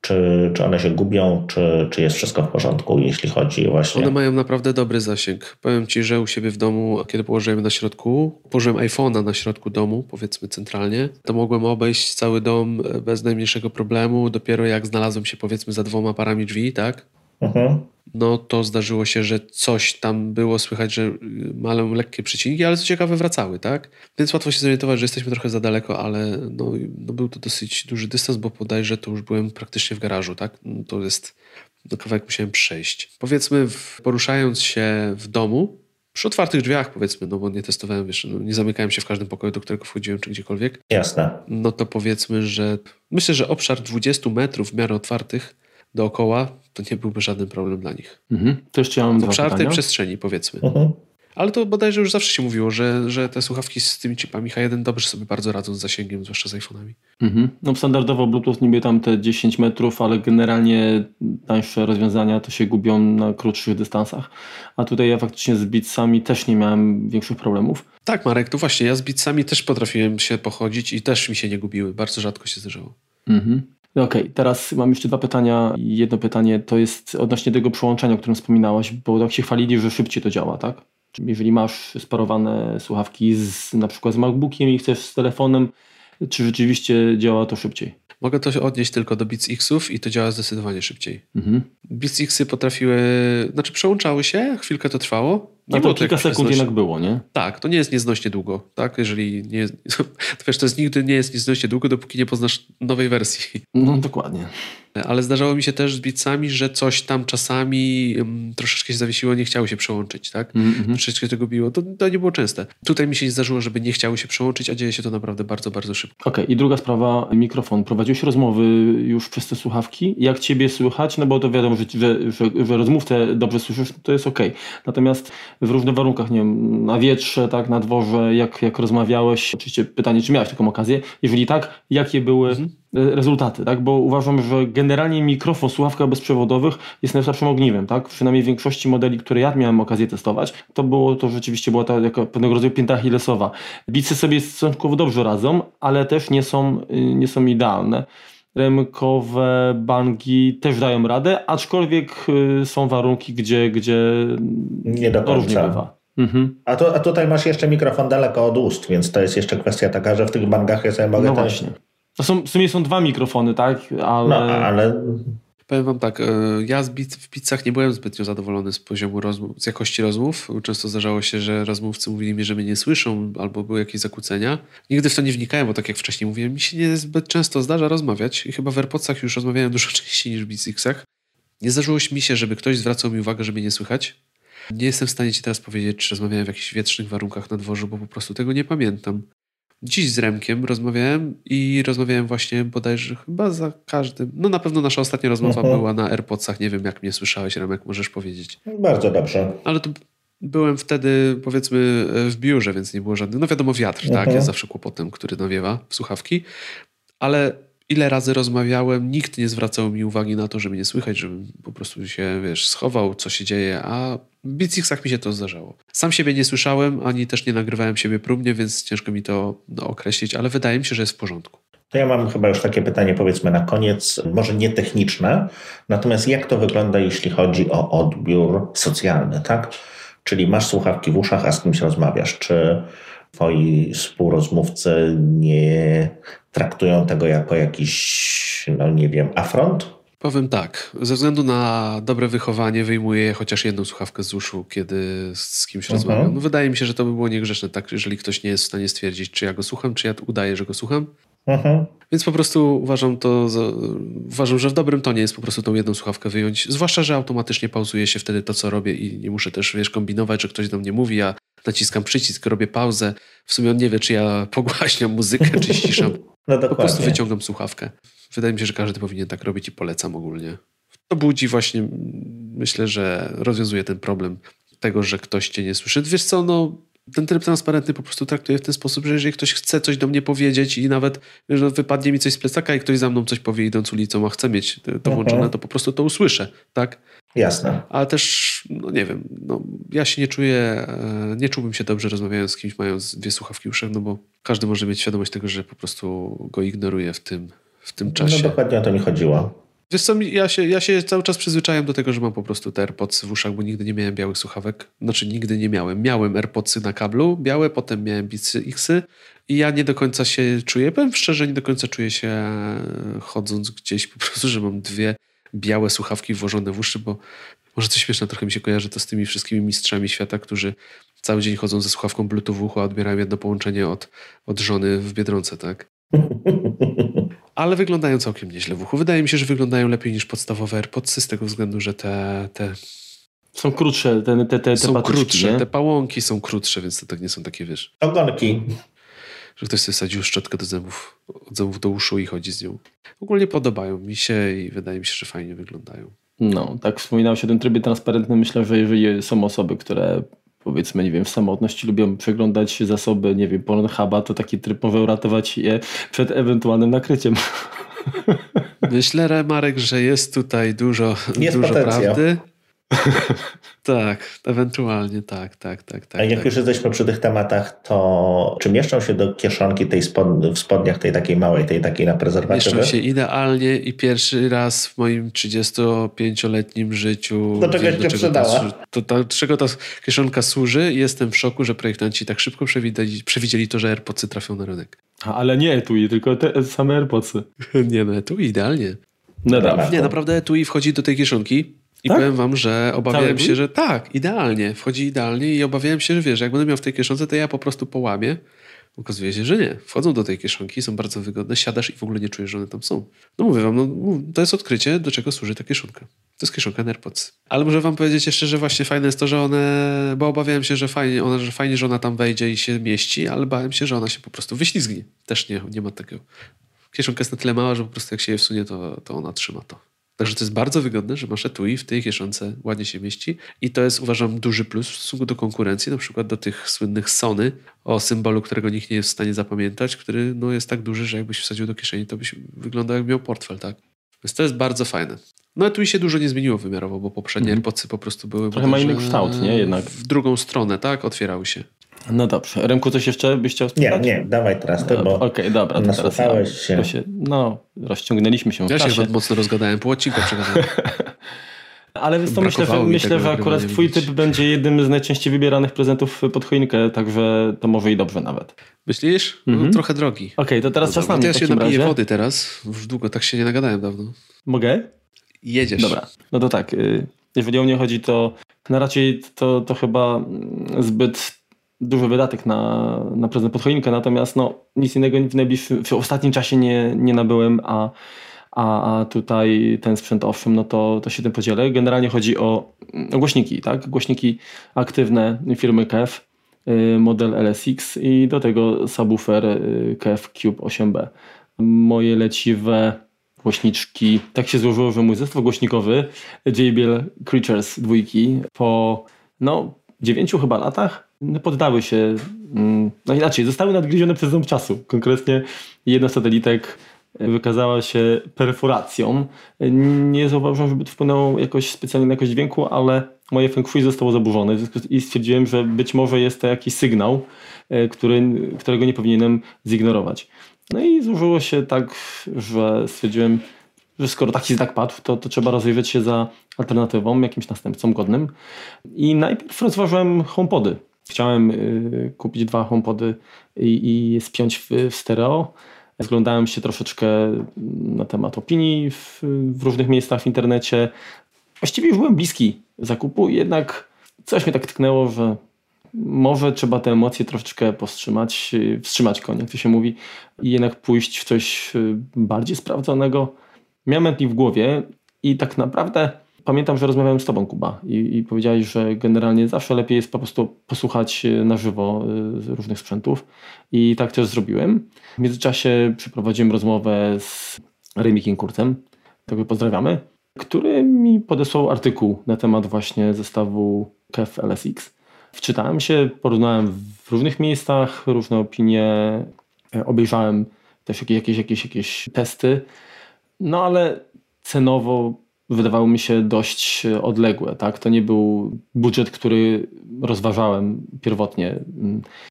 czy, czy one się gubią, czy, czy jest wszystko w porządku, jeśli chodzi właśnie... One mają naprawdę dobry zasięg. Powiem Ci, że u siebie w domu, kiedy położyłem na środku, położyłem iPhone'a na środku domu, powiedzmy centralnie, to mogłem obejść cały dom bez najmniejszego problemu, dopiero jak znalazłem się powiedzmy za dwoma parami drzwi, tak? Mhm no to zdarzyło się, że coś tam było słychać, że mają lekkie przecinki, ale co ciekawe wracały, tak? Więc łatwo się zorientować, że jesteśmy trochę za daleko, ale no, no był to dosyć duży dystans, bo podajże to już byłem praktycznie w garażu, tak? No to jest, no kawałek musiałem przejść. Powiedzmy, w, poruszając się w domu, przy otwartych drzwiach powiedzmy, no bo nie testowałem, wiesz, no nie zamykałem się w każdym pokoju, do którego wchodziłem, czy gdziekolwiek. Jasne. No to powiedzmy, że myślę, że obszar 20 metrów w miarę otwartych dookoła to nie byłby żaden problem dla nich. Mhm. To jeszcze ja mam Obszar tej przestrzeni, powiedzmy. Mhm. Ale to bodajże już zawsze się mówiło, że, że te słuchawki z tymi chipami H1 dobrze sobie bardzo radzą z zasięgiem, zwłaszcza z iPhone'ami. Mhm. No standardowo Bluetooth niby tam te 10 metrów, ale generalnie tańsze rozwiązania to się gubią na krótszych dystansach. A tutaj ja faktycznie z Beatsami też nie miałem większych problemów. Tak Marek, to właśnie ja z Beatsami też potrafiłem się pochodzić i też mi się nie gubiły. Bardzo rzadko się zdarzało. Mhm. Okej, okay, teraz mam jeszcze dwa pytania. Jedno pytanie to jest odnośnie tego przełączania, o którym wspominałaś, bo tak się chwalili, że szybciej to działa, tak? Czyli jeżeli masz sparowane słuchawki z, na przykład z MacBookiem i chcesz z telefonem, czy rzeczywiście działa to szybciej? Mogę to odnieść tylko do Beats Xów i to działa zdecydowanie szybciej. Mhm. Beats Xy potrafiły, znaczy przełączały się, chwilkę to trwało, nie było kilka sekund jednak było, nie? Tak, to nie jest nieznośnie długo, tak? Jeżeli nie, [laughs] to wiesz, to jest nigdy nie jest nieznośnie długo, dopóki nie poznasz nowej wersji. No dokładnie. Ale zdarzało mi się też z bicami, że coś tam czasami um, troszeczkę się zawiesiło, nie chciało się przełączyć, tak? Mm -hmm. Troszeczkę tego biło. To, to nie było częste. Tutaj mi się nie zdarzyło, żeby nie chciało się przełączyć, a dzieje się to naprawdę bardzo, bardzo szybko. Okej, okay. i druga sprawa, mikrofon. Prowadziłeś rozmowy już przez te słuchawki. Jak ciebie słychać? No bo to wiadomo, że, że, że, że rozmówcę dobrze słyszysz, to jest okej. Okay. Natomiast w różnych warunkach, nie wiem, na wietrze, tak, na dworze, jak, jak rozmawiałeś, oczywiście pytanie, czy miałeś taką okazję? Jeżeli tak, jakie były -hmm rezultaty, tak? Bo uważam, że generalnie mikrofon w słuchawkach bezprzewodowych jest najsłabszym ogniwem, tak? Przynajmniej w większości modeli, które ja miałem okazję testować, to było to rzeczywiście była ta jako pewnego rodzaju pięta achillesowa. Bicy sobie stosunkowo dobrze radzą, ale też nie są, nie są idealne. Remkowe bangi też dają radę, aczkolwiek y, są warunki, gdzie, gdzie nie do końca. bywa. Mhm. A, tu, a tutaj masz jeszcze mikrofon daleko od ust, więc to jest jeszcze kwestia taka, że w tych bangach ja sobie mogę no. Właśnie to są, w sumie są dwa mikrofony, tak? Ale... No, ale... Powiem wam tak, e, ja w pizzach nie byłem zbytnio zadowolony z poziomu rozmów, z jakości rozmów. Często zdarzało się, że rozmówcy mówili mi, że mnie nie słyszą albo były jakieś zakłócenia. Nigdy w to nie wnikałem, bo tak jak wcześniej mówiłem, mi się nie zbyt często zdarza rozmawiać i chyba w AirPodsach już rozmawiałem dużo [laughs] częściej niż w Beatsixach. Nie zdarzyło mi się, żeby ktoś zwracał mi uwagę, że mnie nie słychać. Nie jestem w stanie ci teraz powiedzieć, czy rozmawiałem w jakichś wietrznych warunkach na dworzu, bo po prostu tego nie pamiętam. Dziś z Remkiem rozmawiałem i rozmawiałem właśnie bodajże chyba za każdym. No na pewno nasza ostatnia rozmowa mhm. była na AirPodsach. Nie wiem, jak mnie słyszałeś, Remek, możesz powiedzieć. Bardzo dobrze. Ale to byłem wtedy, powiedzmy, w biurze, więc nie było żadnych. No wiadomo, wiatr, tak? Mhm. Jest zawsze kłopotem, który nawiewa w słuchawki. Ale ile razy rozmawiałem, nikt nie zwracał mi uwagi na to, że mnie nie słychać, żebym po prostu się, wiesz, schował, co się dzieje, a w Beatsixach mi się to zdarzało. Sam siebie nie słyszałem, ani też nie nagrywałem siebie próbnie, więc ciężko mi to no, określić, ale wydaje mi się, że jest w porządku. To ja mam chyba już takie pytanie, powiedzmy na koniec, może nie techniczne, natomiast jak to wygląda, jeśli chodzi o odbiór socjalny, tak? Czyli masz słuchawki w uszach, a z kimś rozmawiasz. Czy twoi współrozmówcy nie traktują tego jako jakiś, no nie wiem, afront? Powiem tak, ze względu na dobre wychowanie wyjmuję chociaż jedną słuchawkę z uszu, kiedy z kimś mhm. rozmawiam. No, wydaje mi się, że to by było niegrzeczne, tak, jeżeli ktoś nie jest w stanie stwierdzić, czy ja go słucham, czy ja udaję, że go słucham. Mhm. Więc po prostu uważam to, za, uważam, że w dobrym tonie jest po prostu tą jedną słuchawkę wyjąć, zwłaszcza, że automatycznie pauzuje się wtedy to, co robię i nie muszę też, wiesz, kombinować, że ktoś do mnie mówi, ja naciskam przycisk, robię pauzę. W sumie on nie wie, czy ja [laughs] pogłaśniam muzykę, czy ściszam. [laughs] No po prostu wyciągam słuchawkę. Wydaje mi się, że każdy powinien tak robić i polecam ogólnie. To budzi właśnie, myślę, że rozwiązuje ten problem tego, że ktoś cię nie słyszy. Wiesz co, no ten tryb transparentny po prostu traktuje w ten sposób, że jeżeli ktoś chce coś do mnie powiedzieć i nawet wiesz, no, wypadnie mi coś z plecaka i ktoś za mną coś powie idąc ulicą, a chce mieć to mhm. włączone, to po prostu to usłyszę, tak? Jasne. Ale też, no nie wiem, no, ja się nie czuję, e, nie czułbym się dobrze rozmawiając z kimś, mając dwie słuchawki uszach, no bo każdy może mieć świadomość tego, że po prostu go ignoruje w tym, w tym czasie. No dokładnie o to mi chodziło. Wiesz co, ja się, ja się cały czas przyzwyczajam do tego, że mam po prostu te AirPodsy w uszach, bo nigdy nie miałem białych słuchawek. Znaczy nigdy nie miałem. Miałem AirPodsy na kablu białe, potem miałem Beatsy Xy i ja nie do końca się czuję, powiem szczerze, nie do końca czuję się chodząc gdzieś po prostu, że mam dwie białe słuchawki włożone w uszy, bo może to śmieszne trochę mi się kojarzy to z tymi wszystkimi mistrzami świata, którzy cały dzień chodzą ze słuchawką Bluetooth w uchu, a odbierają jedno połączenie od, od żony w Biedronce, tak? [laughs] Ale wyglądają całkiem nieźle w uchu. Wydaje mi się, że wyglądają lepiej niż podstawowe AirPodsy z tego względu, że te, te są krótsze, te, te, te, są patyczki, krótsze, nie? te pałąki są krótsze, więc to tak nie są takie, wiesz... Ogonki. Że ktoś sobie wsadził szczotkę do zębów, od zębów do uszu i chodzi z nią. Ogólnie podobają mi się i wydaje mi się, że fajnie wyglądają. No, tak wspominał się o tym trybie transparentnym. Myślę, że jeżeli są osoby, które powiedzmy, nie wiem, w samotności lubią przeglądać zasoby, nie wiem, Pornhuba, to taki tryb może uratować je przed ewentualnym nakryciem. Myślę, Marek, że jest tutaj dużo, jest dużo prawdy. [laughs] tak, ewentualnie tak, tak, tak. tak A jak tak. już jesteśmy przy tych tematach, to czy mieszczą się do kieszonki tej spod, w spodniach, tej takiej małej, tej takiej na prezerwatywy? Mieszczą się idealnie i pierwszy raz w moim 35-letnim życiu... Do czegoś cię przydała. To, to, czego ta kieszonka służy jestem w szoku, że projektanci tak szybko przewidzieli, przewidzieli to, że AirPodsy trafią na rynek. A, ale nie etui, tylko te same AirPodsy. [laughs] nie no, etui idealnie. No dobra. Nie, naprawdę etui wchodzi do tej kieszonki i tak? powiem wam, że obawiałem Cały się, że tak, idealnie, wchodzi idealnie i obawiałem się, że wiesz, jak będę miał w tej kieszonce, to ja po prostu połamię. Okazuje się, że nie. Wchodzą do tej kieszonki, są bardzo wygodne, siadasz i w ogóle nie czujesz, że one tam są. No mówię wam, no, to jest odkrycie, do czego służy ta kieszonka. To jest kieszonka AirPods. Ale muszę wam powiedzieć jeszcze, że właśnie fajne jest to, że one, bo obawiałem się, że fajnie, ona, że fajnie, że ona tam wejdzie i się mieści, ale bałem się, że ona się po prostu wyślizgnie. Też nie, nie ma takiego. Kieszonka jest na tyle mała, że po prostu jak się je wsunie, to, to ona trzyma to. Także to jest bardzo wygodne, że masz etui w tej kieszonce ładnie się mieści i to jest uważam duży plus w stosunku do konkurencji, na przykład do tych słynnych Sony o symbolu, którego nikt nie jest w stanie zapamiętać, który no, jest tak duży, że jakbyś wsadził do kieszeni, to byś wyglądał jak miał portfel, tak? Więc to jest bardzo fajne. No etui się dużo nie zmieniło wymiarowo, bo poprzednie mm. Po prostu były... Trochę ma inny kształt, nie? Jednak. W drugą stronę, tak? Otwierały się. No dobrze. Remku, coś jeszcze byś chciał spytać? Nie, nie, dawaj teraz ty, bo Okej, okay, dobra. To teraz ja, się. się. No, rozciągnęliśmy się Ja się chyba mocno rozgadałem, po odcinku przegadałem. [laughs] Ale to myślę, że, myślę, że akurat twój typ będzie jednym z najczęściej wybieranych prezentów pod choinkę, także to może i dobrze nawet. Myślisz? No, mhm. trochę drogi. Okej, okay, to teraz no, czas na mnie Ja się napiję razie. wody teraz. Już długo tak się nie nagadałem dawno. Mogę? Jedziesz. Dobra, no to tak. Y, jeżeli o mnie chodzi, to na raczej to, to chyba zbyt duży wydatek na, na prezent pod choinkę, natomiast no, nic innego w najbliższym, w ostatnim czasie nie, nie nabyłem, a, a, a tutaj ten sprzęt owszem, no to, to się tym podzielę. Generalnie chodzi o, głośniki, tak? Głośniki aktywne firmy KEF, y, model LSX i do tego subwoofer y, KEF Cube 8B. Moje leciwe głośniczki, tak się złożyło, że mój zestaw głośnikowy JBL Creatures dwójki po no, dziewięciu chyba latach no, poddały się, mm, no inaczej, zostały nadgryzione przez ząb czasu. Konkretnie jedna z satelitek wykazała się perforacją. Nie zauważyłem, żeby to wpłynęło jakoś specjalnie na jakość dźwięku, ale moje feng shui zostało zaburzone i stwierdziłem, że być może jest to jakiś sygnał, e, który, którego nie powinienem zignorować. No i złożyło się tak, że stwierdziłem, że skoro taki znak padł, to, to trzeba rozejrzeć się za alternatywą, jakimś następcą godnym. I najpierw rozważałem HomePody. Chciałem y, kupić dwa HomePody i, i spiąć w, w stereo. Zglądałem się troszeczkę na temat opinii w, w różnych miejscach w internecie. Właściwie już byłem bliski zakupu, jednak coś mnie tak tknęło, że może trzeba te emocje troszeczkę powstrzymać, wstrzymać konie, jak to się mówi, i jednak pójść w coś bardziej sprawdzonego. Miałem Bentley w głowie i tak naprawdę pamiętam, że rozmawiałem z Tobą, Kuba, i, i powiedziałeś, że generalnie zawsze lepiej jest po prostu posłuchać na żywo y, różnych sprzętów. I tak też zrobiłem. W międzyczasie przeprowadziłem rozmowę z Remikiem Kurcem, tego pozdrawiamy, który mi podesłał artykuł na temat właśnie zestawu KEF LSX. Wczytałem się, porównałem w różnych miejscach różne opinie, e, obejrzałem też jakieś, jakieś, jakieś, jakieś testy, no ale cenowo wydawało mi się dość odległe. Tak? To nie był budżet, który rozważałem pierwotnie.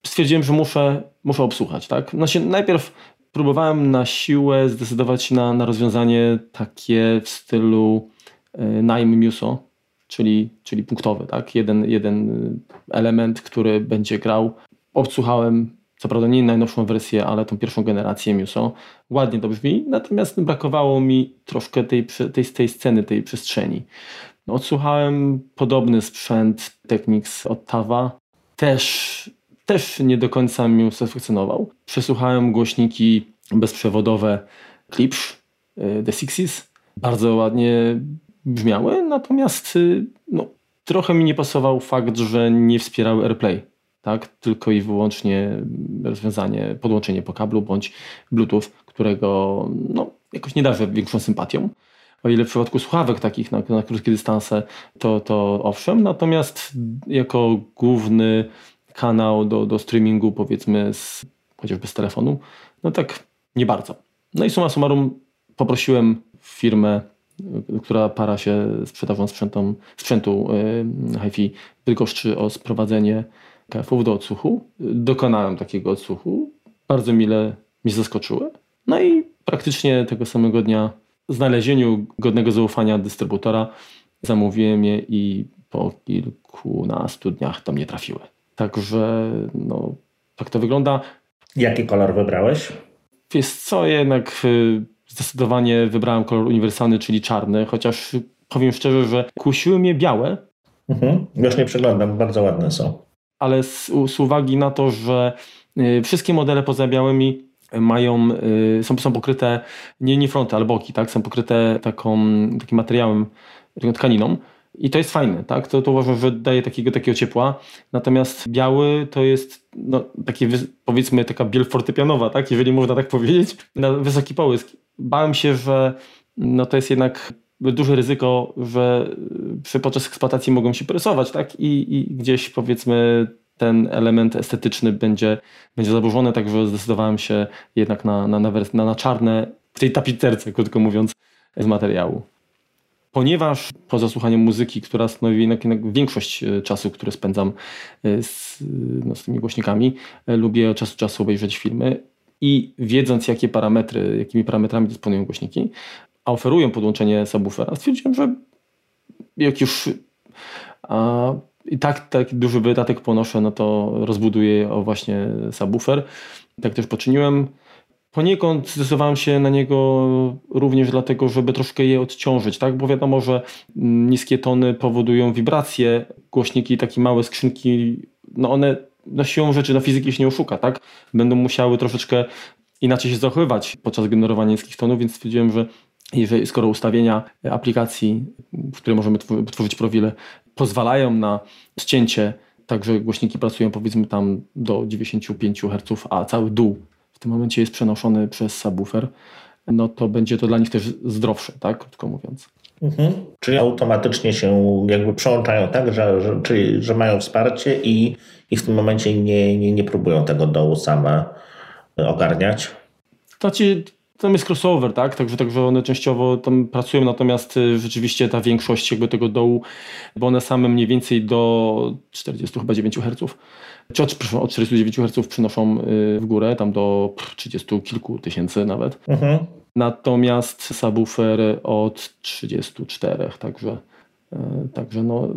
Stwierdziłem, że muszę, muszę obsłuchać. Tak? Znaczy, najpierw próbowałem na siłę zdecydować na, na rozwiązanie takie w stylu e, najm Muso, czyli, czyli punktowy. Tak? Jeden, jeden element, który będzie grał. Obsłuchałem co prawda nie najnowszą wersję, ale tą pierwszą generację Muso. Ładnie to brzmi, natomiast brakowało mi troszkę tej, tej, tej sceny, tej przestrzeni. Odsłuchałem podobny sprzęt Technics od Tawa. Też, też nie do końca mi usatysfakcjonował. Przesłuchałem głośniki bezprzewodowe Klipsch, y, The Sixes. Bardzo ładnie brzmiały, natomiast y, no, trochę mi nie pasował fakt, że nie wspierały AirPlay tak? tylko i wyłącznie rozwiązanie, podłączenie po kablu bądź Bluetooth, którego no, jakoś nie darzę większą sympatią. O ile w przypadku słuchawek takich na, na krótkie dystanse, to, to owszem, natomiast jako główny kanał do, do streamingu, powiedzmy, z, chociażby z telefonu, no tak nie bardzo. No i summa summarum poprosiłem firmę, która para się sprzedażą sprzętom, sprzętu yy, HiFi Bydgoszczy o sprowadzenie kefów do odsłuchu. Dokonałem takiego odsłuchu. Bardzo mile mi zaskoczyły. No i praktycznie tego samego dnia znalezieniu godnego zaufania dystrybutora zamówiłem je i po kilkunastu dniach do mnie trafiły. Także no, tak to wygląda. Jaki kolor wybrałeś? Wiesz co, jednak y, zdecydowanie wybrałem kolor uniwersalny, czyli czarny, chociaż powiem szczerze, że kusiły mnie białe. Mhm. Już nie przeglądam, bardzo ładne są ale z, z uwagi na to, że y, wszystkie modele poza białymi mają, y, są, są pokryte nie, nie fronty, ale boki, tak? są pokryte taką, takim materiałem, taką tkaniną. I to jest fajne, tak? To, to uważam, że daje takiego, takiego ciepła. Natomiast biały to jest no, taki, powiedzmy, taka biel fortepianowa, tak? Jeżeli można tak powiedzieć, na wysoki połysk. Bałem się, że no, to jest jednak duże ryzyko, że przy, podczas eksploatacji mogą się porysować, tak? I, I, gdzieś powiedzmy ten element estetyczny będzie, będzie zaburzony, także zdecydowałem się jednak na, na, na, na, na czarne, w tej tapicerce, krótko mówiąc, z materiału. Ponieważ po zasłuchaniu muzyki, która stanowi jednak, jednak większość e, czasu, który spędzam e, z, no, z tymi głośnikami, e, lubię od czasu do czasu obejrzeć filmy i wiedząc, jakie parametry, jakimi parametrami dysponują głośniki, a oferują podłączenie subwoofera, stwierdziłem, że jak już a, i tak taki duży wydatek ponoszę, no to rozbuduję o właśnie subwoofer. Tak też poczyniłem. Poniekąd zdecydowałem się na niego również dlatego, żeby troszkę je odciążyć, tak? bo wiadomo, że niskie tony powodują wibracje. Głośniki, takie małe skrzynki, no one no siłą rzeczy, no fizyki się nie oszuka, tak? Będą musiały troszeczkę inaczej się zachowywać podczas generowania niskich tonów, więc stwierdziłem, że jeżeli, skoro ustawienia aplikacji, w której możemy tworzyć profile, pozwalają na ścięcie, także głośniki pracują powiedzmy tam do 95 Hz, a cały dół w tym momencie jest przenoszony przez subwoofer, no to będzie to dla nich też zdrowsze, tak, krótko mówiąc. Mhm. Czyli automatycznie się jakby przełączają tak, że, że, czyli, że mają wsparcie i, i w tym momencie nie, nie, nie próbują tego dołu same ogarniać? Ci tam jest crossover, tak? Także, także one częściowo tam pracują, natomiast y, rzeczywiście ta większość jakby tego dołu, bo one same mniej więcej do 40 chyba 9 Hz, czy od, od 49 Hz przynoszą y, w górę, tam do 30 kilku tysięcy nawet. Mhm. Natomiast subwoofer od 34, także także no,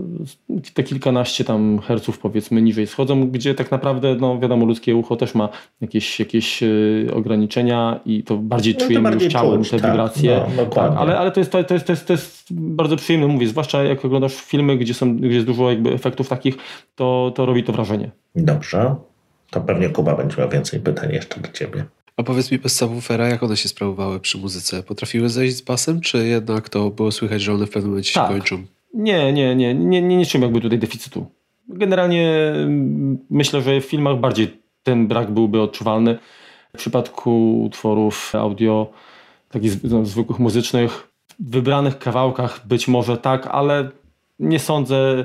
te kilkanaście tam herców powiedzmy niżej schodzą, gdzie tak naprawdę, no wiadomo, ludzkie ucho też ma jakieś, jakieś e, ograniczenia i to bardziej no, czujemy już ciałem te tak, wibracje. No, tak, ale, ale to, jest, to, jest, to, jest, to jest bardzo przyjemne, mówię, zwłaszcza jak oglądasz filmy, gdzie, są, gdzie jest dużo jakby efektów takich, to, to robi to wrażenie. Dobrze. To pewnie Kuba będzie miał więcej pytań jeszcze do ciebie. A powiedz mi bez subwoofera, jak one się sprawowały przy muzyce? Potrafiły zejść z basem, czy jednak to było słychać, że one w pewnym momencie tak. się kończą? Nie, nie, nie, nie, nie, nie czułem jakby tutaj deficytu. Generalnie mm, myślę, że w filmach bardziej ten brak byłby odczuwalny. W przypadku utworów audio, takich no, zwykłych muzycznych, w wybranych kawałkach być może tak, ale nie sądzę,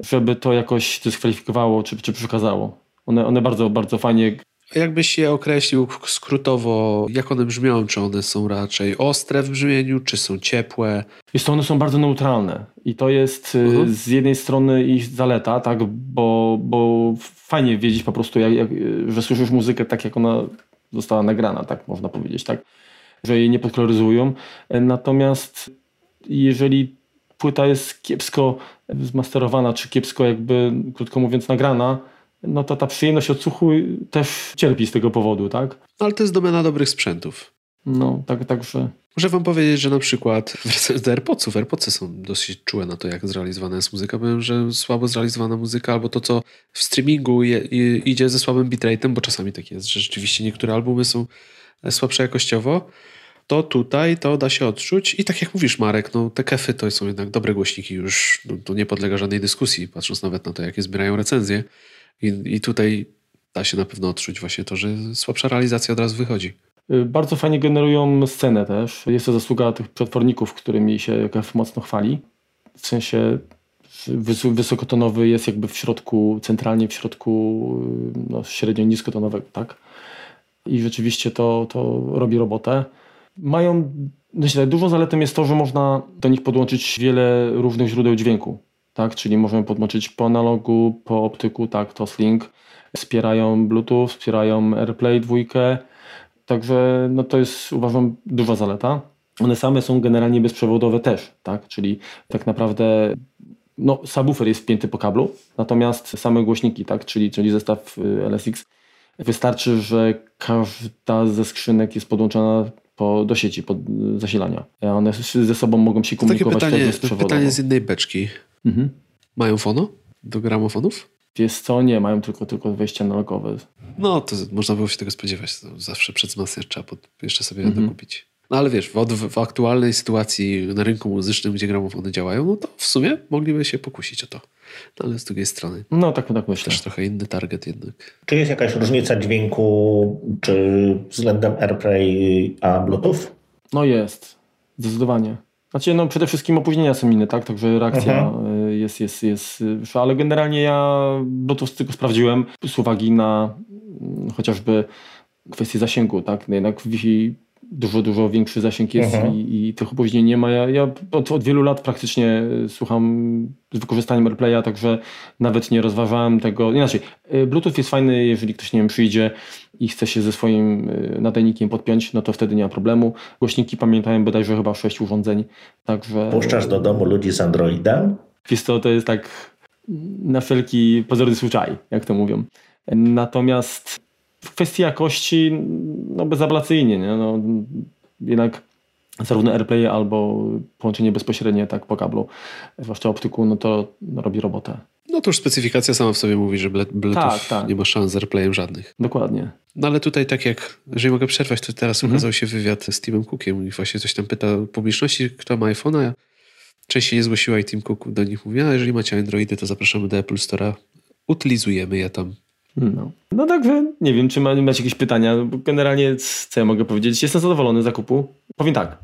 żeby to jakoś dyskwalifikowało czy, czy przekazało. One, one bardzo, bardzo fajnie Jakbyś je określił skrótowo, jak one brzmią? Czy one są raczej ostre w brzmieniu, czy są ciepłe? Wiesz to one są bardzo neutralne i to jest y, mhm. z jednej strony ich zaleta, tak, bo, bo fajnie wiedzieć po prostu, jak, jak, że słyszysz muzykę tak, jak ona została nagrana, tak można powiedzieć, tak, że jej nie podkoloryzują. Natomiast jeżeli płyta jest kiepsko zmasterowana, czy kiepsko jakby, krótko mówiąc, nagrana, no to ta przyjemność odsłuchu też cierpi z tego powodu, tak? Ale to jest domena dobrych sprzętów. No, tak, także... Muszę wam powiedzieć, że na przykład wracając do AirPodsów, AirPodsy są dosyć czułe na to, jak zrealizowana jest muzyka. Powiem, że słabo zrealizowana muzyka, albo to, co w streamingu je, idzie ze słabym bitrate'em, bo czasami tak jest, że rzeczywiście niektóre albumy są słabsze jakościowo, to tutaj to da się odczuć. I tak jak mówisz, Marek, no te kefy to są jednak dobre głośniki, już no, to nie podlega żadnej dyskusji, patrząc nawet na to, jakie zbierają recenzje. I, I tutaj da się na pewno odczuć właśnie to, że słabsza realizacja od razu wychodzi. Y, bardzo fajnie generują scenę też. Jest to zasługa tych przetworników, którymi się KF mocno chwali. W sensie wysokotonowy jest jakby w środku, centralnie w środku y, no, średnio niskotonowego, tak? I rzeczywiście to, to robi robotę. Mają, myślę, dużą zaletą jest to, że można do nich podłączyć wiele różnych źródeł dźwięku tak? Czyli możemy podłączyć po analogu, po optyku, tak, Toslink. Wspierają Bluetooth, wspierają AirPlay dwójkę, także no to jest uważam duża zaleta. One same są generalnie bezprzewodowe też, tak? Czyli tak naprawdę no, subwoofer jest wpięty po kablu, natomiast same głośniki, tak? czyli, czyli zestaw y, LSX, wystarczy, że każda ze skrzynek jest podłączona po, do sieci, pod zasilania. One ze sobą mogą się komunikować takie pytanie, też pytanie z innej beczki. Mhm. Mają fono do gramofonów? Wiesz co, nie, mają tylko, tylko wejście analogowe. No, to można było się tego spodziewać. Zawsze przed wzmacniacz trzeba pod, jeszcze sobie mhm. dokupić. No ale wiesz, w, w, aktualnej sytuacji na rynku muzycznym, gdzie gramofony działają, no to w sumie mogliby się pokusić o to. No ale z drugiej strony. No tak, tak myślę. Też trochę inny target jednak. Czy jest jakaś różnica dźwięku, czy względem AirPlay a Bluetooth? No jest, zdecydowanie. Znaczy, no przede wszystkim opóźnienia są inne, tak? Także reakcja mhm. jest, jest, jest, ale generalnie ja Bluetooth tylko sprawdziłem z uwagi na mm, chociażby kwestię zasięgu, tak? No jednak Wi-Fi dużo, dużo większy zasięg jest mhm. i, i, tych opóźnień nie ma. Ja, ja od, od, wielu lat praktycznie słucham z wykorzystaniem AirPlaya, także nawet nie rozważałem tego. Inaczej, y, Bluetooth jest fajny, jeżeli ktoś nie wiem, przyjdzie i chce się ze swoim y, nadajnikiem podpiąć, no to wtedy nie ma problemu. Głośniki pamiętają bodajże chyba sześć urządzeń, także... Puszczasz do domu ludzi z Androidem? Wiesz to, to jest tak na wszelki pozorny zwyczaj, jak to mówią. Natomiast w kwestii jakości, no bezablacyjnie, nie? No, jednak zarówno AirPlay albo połączenie bezpośrednie tak po kablu, zwłaszcza optyku, no to robi robotę. No to już specyfikacja sama w sobie mówi, że Bluetooth tak, tak. nie ma szans z AirPlayem żadnych. Dokładnie. No ale tutaj tak jak, jeżeli mogę przerwać, to teraz mhm. ukazał się wywiad z Timem Cookiem i właśnie coś tam pyta publiczności, kto ma iPhone'a. Częściej nie zgłosiła i Tim Cook do nich mówi, a jeżeli macie Androidy, to zapraszamy do Apple Store'a. Utylizujemy je tam. No. no także nie wiem, czy macie jakieś pytania. Generalnie, co ja mogę powiedzieć? Jestem zadowolony z zakupu. Powiem tak.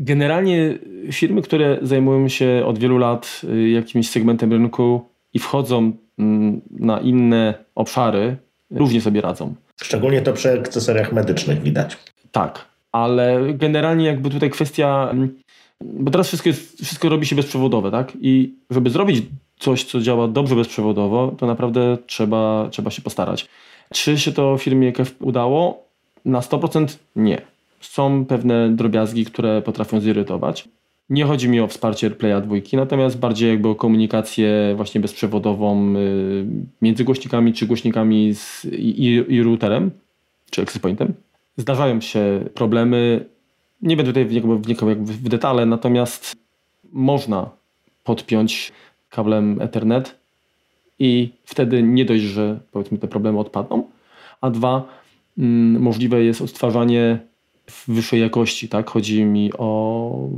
Generalnie firmy, które zajmują się od wielu lat y, jakimś segmentem rynku i wchodzą mm, na inne obszary, równie sobie radzą. Szczególnie to przy akcesoriach medycznych widać. Tak, ale generalnie jakby tutaj kwestia, mm, bo teraz wszystko, jest, wszystko robi się bezprzewodowe, tak? I żeby zrobić coś, co działa dobrze bezprzewodowo, to naprawdę trzeba, trzeba się postarać. Czy się to firmie KEF udało? Na 100% nie. Są pewne drobiazgi, które potrafią zirytować. Nie chodzi mi o wsparcie AirPlaya dwójki, natomiast bardziej jakby o komunikację właśnie bezprzewodową y, między głośnikami czy głośnikami z, i, i routerem czy access pointem. Zdarzają się problemy. Nie będę tutaj wnikał w detale, natomiast można podpiąć kablem Ethernet i wtedy nie dość, że powiedzmy te problemy odpadną, a dwa, mm, możliwe jest odtwarzanie w wyższej jakości. Tak? Chodzi mi o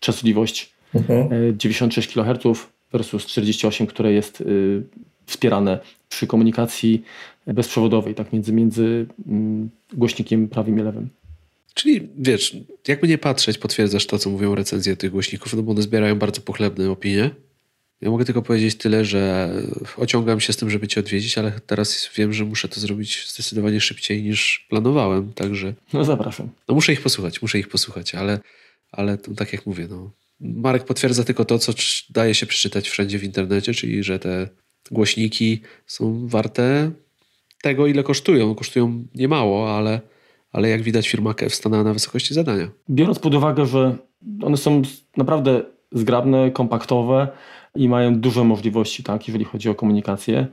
częstotliwość mhm. 96 e, kHz versus 48, które jest y, wspierane przy komunikacji bezprzewodowej, tak między, między mm, głośnikiem prawym i lewym. Czyli wiesz, jakby nie patrzeć, potwierdzasz to, co mówią recenzje tych głośników, no bo one zbierają bardzo pochlebne opinie. Ja mogę tylko powiedzieć tyle, że ociągam się z tym, żeby cię odwiedzić, ale teraz wiem, że muszę to zrobić zdecydowanie szybciej niż planowałem, także... No zapraszam. No muszę ich posłuchać, muszę ich posłuchać, ale, ale to, tak jak mówię, no... Marek potwierdza tylko to, co daje się przeczytać wszędzie w internecie, czyli że te głośniki są warte tego, ile kosztują. Kosztują niemało, ale, ale jak widać firma KEF stanęła na wysokości zadania. Biorąc pod uwagę, że one są naprawdę zgrabne, kompaktowe i mają duże możliwości, tak, jeżeli chodzi o komunikację,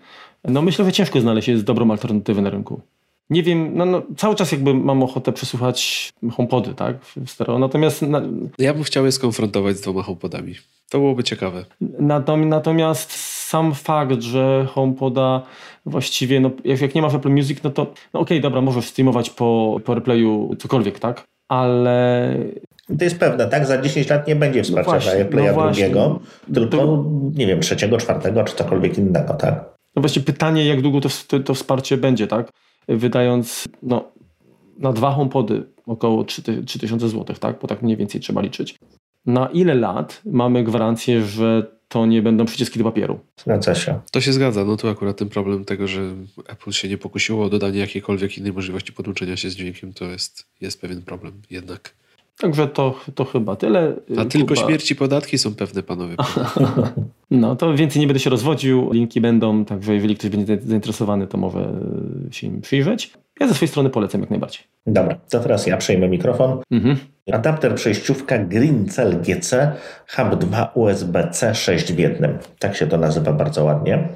no myślę, że ciężko znaleźć jest dobrą alternatywę na rynku. Nie wiem, no, no, cały czas jakby mam ochotę przesłuchać HomePody, tak, w stereo, natomiast... Na... Ja bym chciał je skonfrontować z dwoma HomePodami. To byłoby ciekawe. Natomiast sam fakt, że HomePoda właściwie, no, jak, jak nie masz Apple Music, no to no okej, okay, dobra, możesz streamować po, po replayu cokolwiek, tak? Ale to jest pewne, tak? Za 10 lat nie będzie wsparcia no właśnie, dla Playa no drugiego, tylko to... nie wiem, trzeciego, czwartego, czy cokolwiek innego, tak? No właśnie pytanie, jak długo to, to, to wsparcie będzie, tak? Wydając no, na dwa HomePody około 3000 zł, tak? Bo tak mniej więcej trzeba liczyć. Na ile lat mamy gwarancję, że to nie będą przyciski do papieru. Zgadza się. To się zgadza. No tu akurat ten problem tego, że Apple się nie pokusiło o dodanie jakiejkolwiek innej możliwości podłączenia się z dźwiękiem, to jest, jest pewien problem jednak. Także to, to chyba tyle. A tylko śmierci podatki są pewne, panowie. [laughs] no to więcej nie będę się rozwodził. Linki będą, także jeżeli ktoś będzie zainteresowany, to może się im przyjrzeć. Ja ze swojej strony polecam jak najbardziej. Dobra, to teraz ja przejmę mikrofon. Mhm. Adapter przejściówka Greencell GC Hub 2 USB-C 6 w jednym. Tak się to nazywa bardzo ładnie.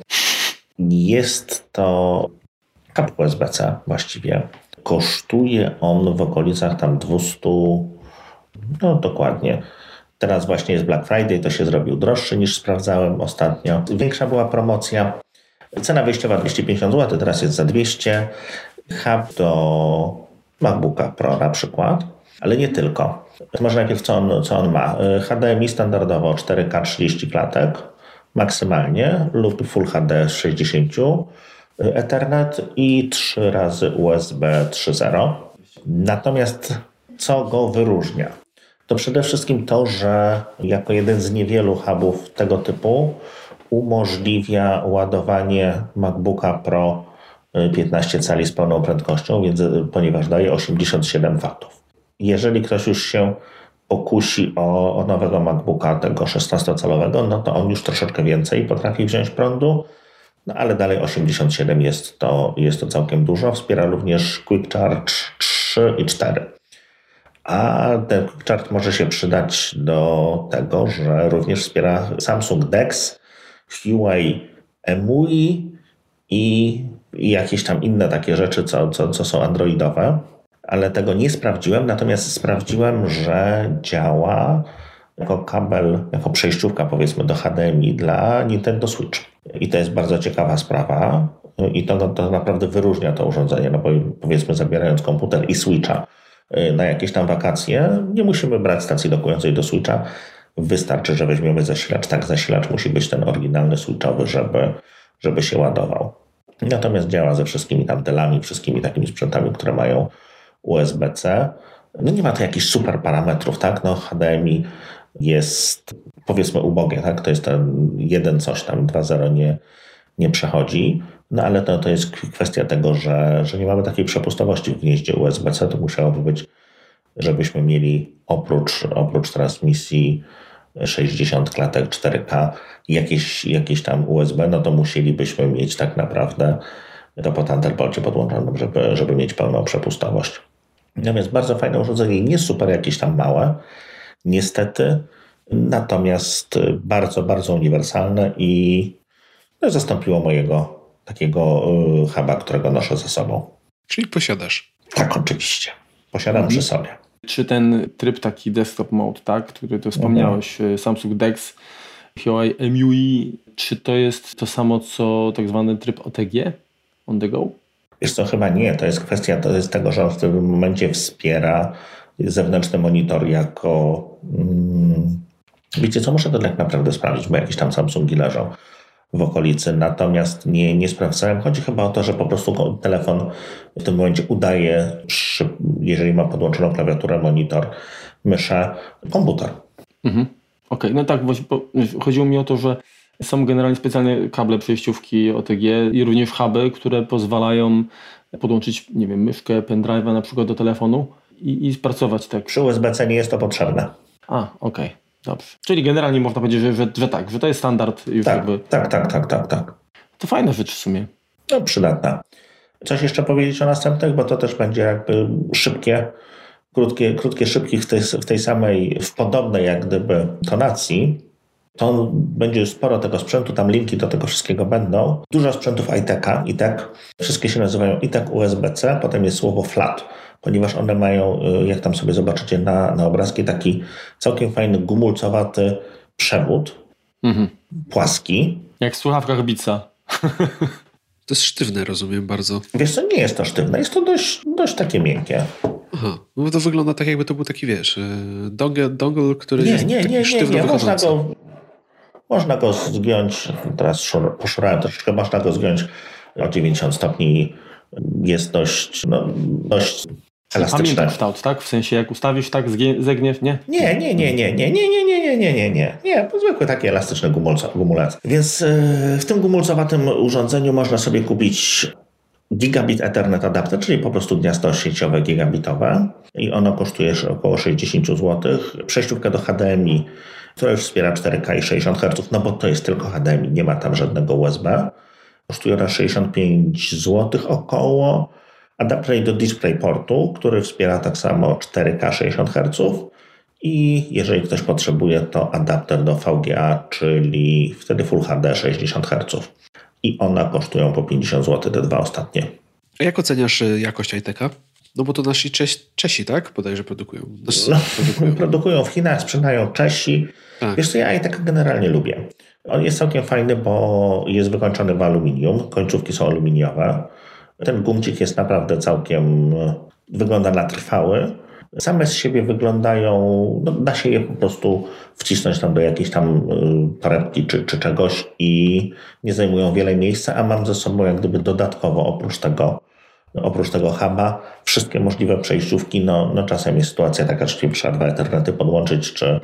Jest to hub USB-C właściwie. Kosztuje on w okolicach tam 200 no dokładnie. Teraz właśnie jest Black Friday, to się zrobił droższy niż sprawdzałem ostatnio. Większa była promocja. Cena wyjściowa 250 zł, teraz jest za 200. Hub do MacBooka Pro na przykład, ale nie tylko. Może najpierw co on, co on ma. HDMI standardowo 4K 30 klatek maksymalnie lub Full HD 60 Ethernet i 3 razy USB 3.0. Natomiast co go wyróżnia? To przede wszystkim to, że jako jeden z niewielu hubów tego typu umożliwia ładowanie MacBooka Pro 15 y, cali z pełną prędkością, więc, y, ponieważ daje 87 W. Jeżeli ktoś już się pokusi o, o nowego MacBooka tego 16-calowego, no to on już troszeczkę więcej potrafi wziąć prądu, no ale dalej 87 jest to, jest to całkiem dużo. Wspiera również Quick Charge 3 i 4. A ten chart może się przydać do tego, że również wspiera Samsung DeX, Huawei EMUI i, i jakieś tam inne takie rzeczy, co, co, co są androidowe. Ale tego nie sprawdziłem, natomiast sprawdziłem, że działa jako kabel, jako przejściówka powiedzmy do HDMI dla Nintendo Switch. I to jest bardzo ciekawa sprawa i to, to naprawdę wyróżnia to urządzenie, no bo powiedzmy zabierając komputer i Switcha na jakieś tam wakacje, nie musimy brać stacji dokującej do Switcha. Wystarczy, że weźmiemy zasilacz. Tak, zasilacz musi być ten oryginalny Switchowy, żeby, żeby się ładował. Natomiast działa ze wszystkimi tam delami, wszystkimi takimi sprzętami, które mają USB-C. No nie ma to jakichś super parametrów, tak? No HDMI jest powiedzmy ubogie, tak? To jest ten jeden coś tam, 2.0 nie, nie przechodzi. No ale to, to jest kwestia tego, że, że nie mamy takiej przepustowości w gnieździe USB-C. To musiałoby być, żebyśmy mieli oprócz, oprócz transmisji 60 klatek 4K jakieś, jakieś tam USB, no to musielibyśmy mieć tak naprawdę to po Thunderbolcie podłączonym, żeby, żeby mieć pełną przepustowość. Natomiast bardzo fajne urządzenie, nie super jakieś tam małe. Niestety natomiast bardzo, bardzo uniwersalne i no, zastąpiło mojego takiego y, huba, którego noszę ze sobą. Czyli posiadasz? Tak, oczywiście. Posiadam mhm. przy sobie. Czy ten tryb taki desktop mode, tak, który tu wspomniałeś, mhm. Samsung DeX, Huawei MUI, czy to jest to samo co tak zwany tryb OTG, on the go? Wiesz co, chyba nie. To jest kwestia to jest tego, że on w tym momencie wspiera zewnętrzny monitor jako... Hmm, wiecie co, muszę to tak naprawdę sprawdzić, bo jakieś tam Samsungi leżą w okolicy, natomiast nie, nie sprawdzałem. Chodzi chyba o to, że po prostu telefon w tym momencie udaje, jeżeli ma podłączoną klawiaturę, monitor, myszę, komputer. Mhm. Okej, okay. no tak, bo chodziło mi o to, że są generalnie specjalne kable przejściówki OTG i również huby, które pozwalają podłączyć, nie wiem, myszkę, pendrive'a na przykład do telefonu i, i spracować tak. Przy USB-C nie jest to potrzebne. A, okej. Okay. Dobrze. Czyli generalnie można powiedzieć, że, że, że, tak, że to jest standard już tak, jakby. Tak, tak, tak, tak, tak. To fajna rzecz w sumie. No, przydatna. Coś jeszcze powiedzieć o następnych, bo to też będzie jakby szybkie, krótkie, krótkie szybkie w tej, w tej samej, w podobnej jak gdyby tonacji. To będzie sporo tego sprzętu, tam linki do tego wszystkiego będą. Dużo sprzętów ITK, ITEC. Wszystkie się nazywają ITEC USB-C, potem jest słowo FLAT ponieważ one mają, y, jak tam sobie zobaczycie na, na obrazki, taki całkiem fajny gumulcowaty przewód, mhm. płaski. Jak w słuchawkach Bica. [laughs] To jest sztywne, rozumiem bardzo. Wiesz co, nie jest to sztywne, jest to dość, dość takie miękkie. Aha, no to wygląda tak jakby to był taki, wiesz, y, dongle, dongle który nie, jest nie, taki nie, sztywno nie, nie. Można go, można go zgiąć, teraz poszurałem troszeczkę, można go zgiąć o 90 stopni. Jest dość, no, dość elastyczne. kształt, tak? W sensie jak ustawisz tak, zegniesz, nie? Nie, nie, nie, nie, nie, nie, nie, nie, nie, nie, nie, nie, nie, zwykły taki elastyczny gumulec. Więc w tym gumulcowatym urządzeniu można sobie kupić gigabit Ethernet adapter, czyli po prostu gniazdo sieciowe gigabitowe i ono kosztuje około 60 zł. Przejściówka do HDMI, która już wspiera 4K i 60 Hz, no bo to jest tylko HDMI, nie ma tam żadnego USB. Kosztuje ona 65 zł około adapter do DisplayPortu, który wspiera tak samo 4K 60 Hz i jeżeli ktoś potrzebuje, to adapter do VGA, czyli wtedy Full HD 60 Hz. I one kosztują po 50 zł, te dwa ostatnie. A jak oceniasz y, jakość ITK? No bo to nasi Czesi, Czesi tak? Bodajże produkują. No, produkują. [laughs] produkują. w Chinach, sprzedają Czesi. Tak. Wiesz co, ja ITK generalnie lubię. On jest całkiem fajny, bo jest wykończony w aluminium. Końcówki są aluminiowe. Ten gumcik jest naprawdę całkiem, wygląda na trwały. Same z siebie wyglądają, no, da się je po prostu wcisnąć tam do jakiejś tam y, torebki czy, czy czegoś i nie zajmują wiele miejsca, a mam ze sobą jak gdyby dodatkowo oprócz tego oprócz tego huba wszystkie możliwe przejściówki. No, no czasem jest sytuacja taka, że trzeba dwa internety podłączyć, czy,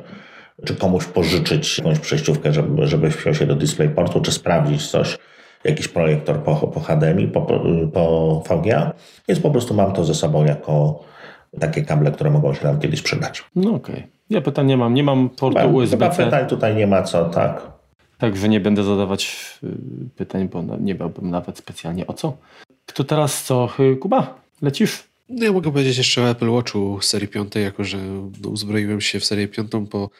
czy komuś pożyczyć jakąś przejściówkę, żeby, żeby wziął się do DisplayPortu, czy sprawdzić coś jakiś projektor po, po HDMI, po, po VGA, więc po prostu mam to ze sobą jako takie kable, które mogą się nam kiedyś przydać. No okej. Okay. Ja pytań nie mam. Nie mam portu USB-C. Chyba pytań tutaj nie ma co, tak. Także nie będę zadawać y, pytań, bo nie miałbym nawet specjalnie o co. Kto teraz co? Y, Kuba, lecisz? No ja mogę powiedzieć jeszcze o Apple Watchu serii 5, jako że uzbroiłem się w serię 5 po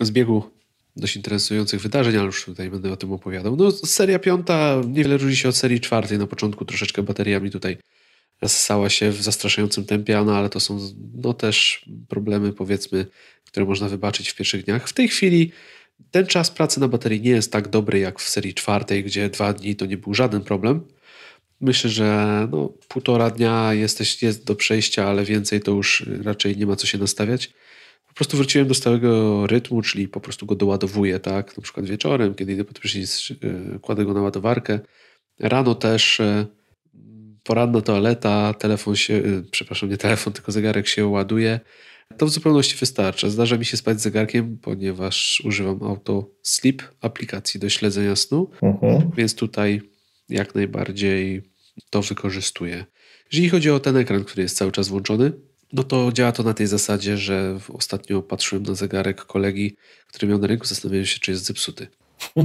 zbiegu dość interesujących wydarzeń, ale już tutaj będę o tym opowiadał. No, seria piąta niewiele różni się od serii czwartej. Na początku troszeczkę bateriami tutaj ssała się w zastraszającym tempie, no ale to są no, też problemy, powiedzmy, które można wybaczyć w pierwszych dniach. W tej chwili ten czas pracy na baterii nie jest tak dobry jak w serii czwartej, gdzie dwa dni to nie był żaden problem. Myślę, że no, półtora dnia jesteś, jest do przejścia, ale więcej to już raczej nie ma co się nastawiać po prostu wróciłem do stałego rytmu, czyli po prostu go doładowuję, tak? Na przykład wieczorem, kiedy idę pod prysznic, e, kładę go na ładowarkę. Rano też e, poranna toaleta, telefon się, e, przepraszam, nie telefon, tylko zegarek się ładuje. To w zupełności wystarcza. Zdarza mi się spać z zegarkiem, ponieważ używam Auto Sleep, aplikacji do śledzenia snu, uh-huh. więc tutaj jak najbardziej to wykorzystuję. Jeżeli chodzi o ten ekran, który jest cały czas włączony, no to działa to na tej zasadzie, że ostatnio patrzyłem na zegarek kolegi, który miał na rynku, zastanawiałem się, czy jest zepsuty. [laughs]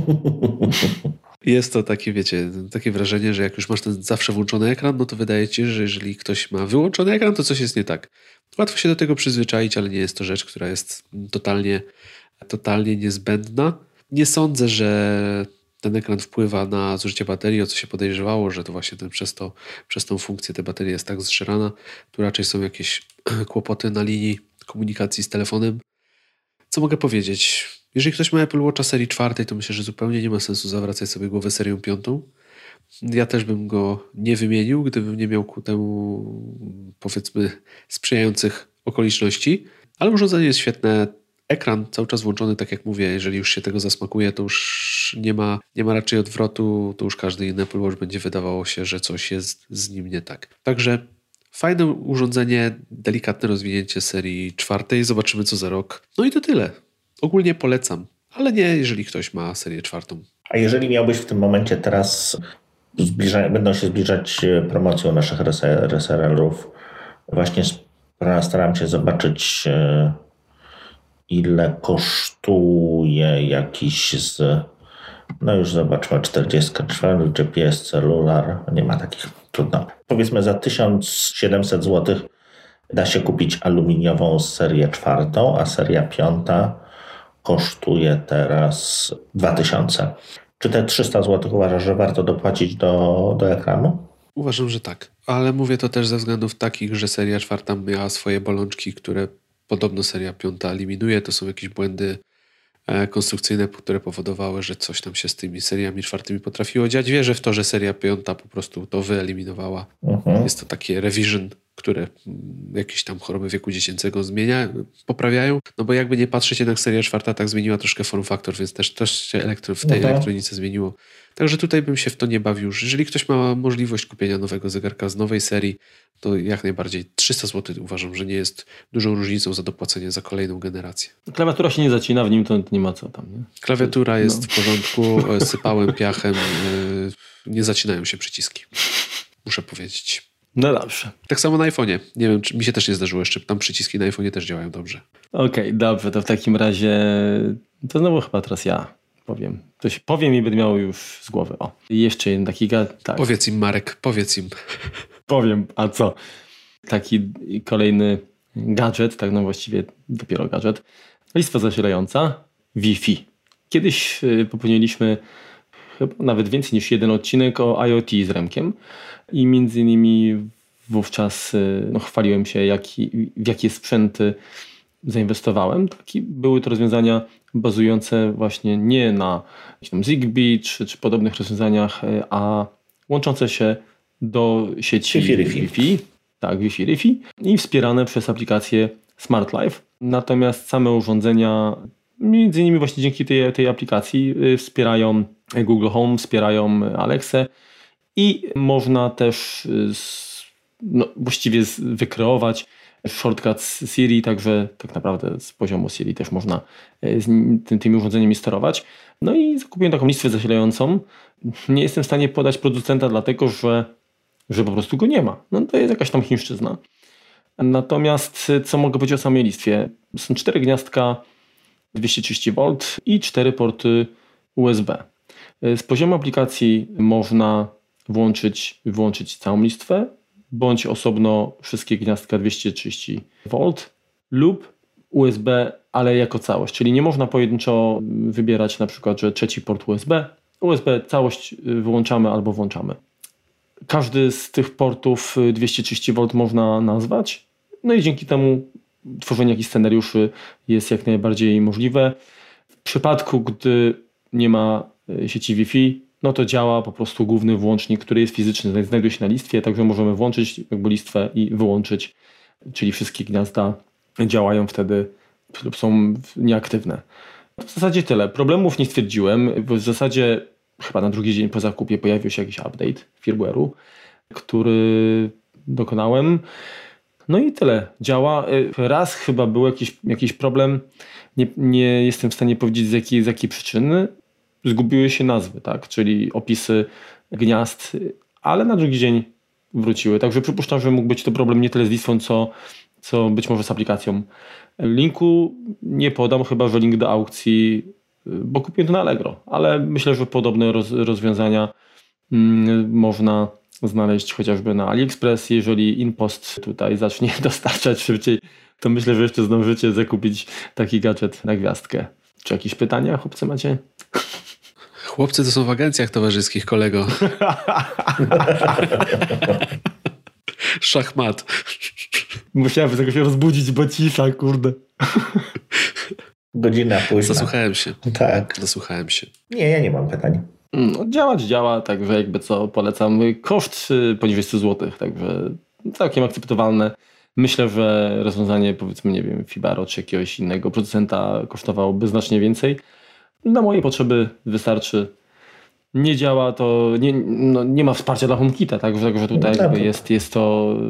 Jest to takie, wiecie, takie wrażenie, że jak już masz ten zawsze włączony ekran, no to wydaje ci się, że jeżeli ktoś ma wyłączony ekran, to coś jest nie tak. Łatwo się do tego przyzwyczaić, ale nie jest to rzecz, która jest totalnie totalnie niezbędna. Nie sądzę, że ten ekran wpływa na zużycie baterii, o co się podejrzewało, że to właśnie ten, przez, to, przez tą funkcję ta bateria jest tak zżerana. Tu raczej są jakieś [clears throat] kłopoty na linii komunikacji z telefonem. Co mogę powiedzieć? Jeżeli ktoś ma Apple Watcha serii czwartej, to myślę, że zupełnie nie ma sensu zawracać sobie głowę serią piątą. Ja też bym go nie wymienił, gdybym nie miał ku temu, powiedzmy, sprzyjających okoliczności. Ale urządzenie jest świetne. Ekran cały czas włączony, tak jak mówię, jeżeli już się tego zasmakuje, to już nie ma, nie ma raczej odwrotu, to już każdy inny Apple Watch będzie wydawało się, że coś jest z nim nie tak. Także fajne urządzenie, delikatne rozwinięcie serii czwartej, zobaczymy co za rok. No i to tyle. Ogólnie polecam, ale nie jeżeli ktoś ma serię czwartą. A jeżeli miałbyś w tym momencie teraz, zbliża, będą się zbliżać promocją naszych resellerów, właśnie staram się zobaczyć e, ile kosztuje jakiś z no już zobaczmy, 44 GPS celular, nie ma takich, trudno. Powiedzmy za 1700 zł da się kupić aluminiową serię czwartą, a seria piąta kosztuje teraz 2000. Czy te 300 zł uważasz, że warto dopłacić do, do ekranu? Uważam, że tak, ale mówię to też ze względów takich, że seria czwarta miała swoje bolączki, które podobno seria piąta eliminuje. To są jakieś błędy konstrukcyjne, które powodowały, że coś tam się z tymi seriami czwartymi potrafiło dziać. Wierzę w to, że seria piąta po prostu to wyeliminowała. Uh-huh. Jest to takie revision, które mm, jakieś tam choroby wieku dziecięcego zmienia, poprawiają. No bo jakby nie patrzeć, jednak seria czwarta tak zmieniła troszkę form factor, więc też, też się elektro, w tej uh-huh. elektronice zmieniło. Także tutaj bym się w to nie bawił. Jeżeli ktoś ma możliwość kupienia nowego zegarka z nowej serii, to jak najbardziej 300 zł uważam, że nie jest dużą różnicą za dopłacenie za kolejną generację. Klawiatura się nie zacina w nim, to nie ma co tam. Nie? Klawiatura jest no. w porządku, e, sypałem piachem, e, nie zacinają się przyciski. Muszę powiedzieć. No dobrze. Tak samo na iPhone'ie. Nie wiem, czy mi się też nie zdarzyło jeszcze. Tam przyciski na iPhone'ie też działają dobrze. Okej, okay, dobrze. To w takim razie to znowu chyba teraz ja powiem. Coś powiem i będę miał już z głowy. O, I jeszcze jeden taki tak. Powiedz im, Marek, powiedz im. Powiem, a co? Taki kolejny gadżet, tak no właściwie dopiero gadżet. Listwa zasilająca Wi-Fi. Kiedyś y, popełniliśmy chyba nawet więcej niż jeden odcinek o IoT z Remkiem i między innymi wówczas y, no, chwaliłem się, jaki, w jakie sprzęty zainwestowałem. Taki, były to rozwiązania bazujące właśnie nie na Zigbee czy, czy podobnych rozwiązaniach, e, a łączące się do sieci Wi-Fi, Wi-Fi. Tak, Wi-Fi Wi-Fi. I wspierane przez aplikację Smart Life. Natomiast same urządzenia, między innymi właśnie dzięki tej, tej aplikacji, e, wspierają Google Home, wspierają Alexę i można też e, no, właściwie wykreować shortcut z Siri, także tak naprawdę z poziomu Siri też można e, tym, tymi urządzeniami sterować. No i zakupiłem taką listwę zasilającą. Nie jestem w stanie podać producenta, dlatego że, że po prostu go nie ma. No to jest jakaś tam chińszczyzna. Natomiast co mogę powiedzieć o samej listwie? Są cztery gniazdka 230V i cztery porty USB. E, z poziomu aplikacji można włączyć, włączyć całą listwę, bądź osobno wszystkie gniazdka 230V lub USB, ale jako całość. Czyli nie można pojedynczo wybierać na przykład, że trzeci port USB. USB całość y, wyłączamy albo włączamy. Każdy z tych portów 230V można nazwać. No i dzięki temu tworzenie jakichś scenariuszy jest jak najbardziej możliwe. W przypadku, gdy nie ma y, sieci Wi-Fi, no to działa po prostu główny włącznik, który jest fizyczny, znajduje się na listwie, także możemy włączyć jakby listwę i wyłączyć, czyli wszystkie gniazda działają wtedy lub są nieaktywne. W zasadzie tyle. Problemów nie stwierdziłem. W zasadzie chyba na drugi dzień po zakupie pojawił się jakiś update firmware'u, który dokonałem. No i tyle. Działa. Raz chyba był jakiś, jakiś problem. Nie, nie jestem w stanie powiedzieć z jakiej, z jakiej przyczyny zgubiły się nazwy, tak? czyli opisy gniazd, ale na drugi dzień wróciły. Także przypuszczam, że mógł być to problem nie tyle z listwą, co, co być może z aplikacją. Linku nie podam, chyba że link do aukcji, bo kupiłem to na Allegro, ale myślę, że podobne roz, rozwiązania mm, można znaleźć chociażby na AliExpress. Jeżeli InPost tutaj zacznie [laughs] dostarczać szybciej, to myślę, że jeszcze zdążycie zakupić taki gadżet na gwiazdkę. Czy jakieś pytania, chłopcy, macie? Chłopcy to są w agencjach towarzyskich, kolego. [laughs] Szachmat. Musiałem tego się rozbudzić, bo cisza, kurde. Godzina późna. Zasłuchałem się. Tak. Zasłuchałem się. Nie, ja nie mam pytań. No, działać działa, także jakby co polecam. Koszt y, poniżej 100 zł, także całkiem akceptowalne. Myślę, że rozwiązanie powiedzmy, nie wiem, Fibaro czy jakiegoś innego producenta kosztowałoby znacznie więcej. Na moje potrzeby wystarczy. Nie działa to, nie, no, nie ma wsparcia dla HomeKita, tak? Także tutaj No, jakby tak. jest, jest to y,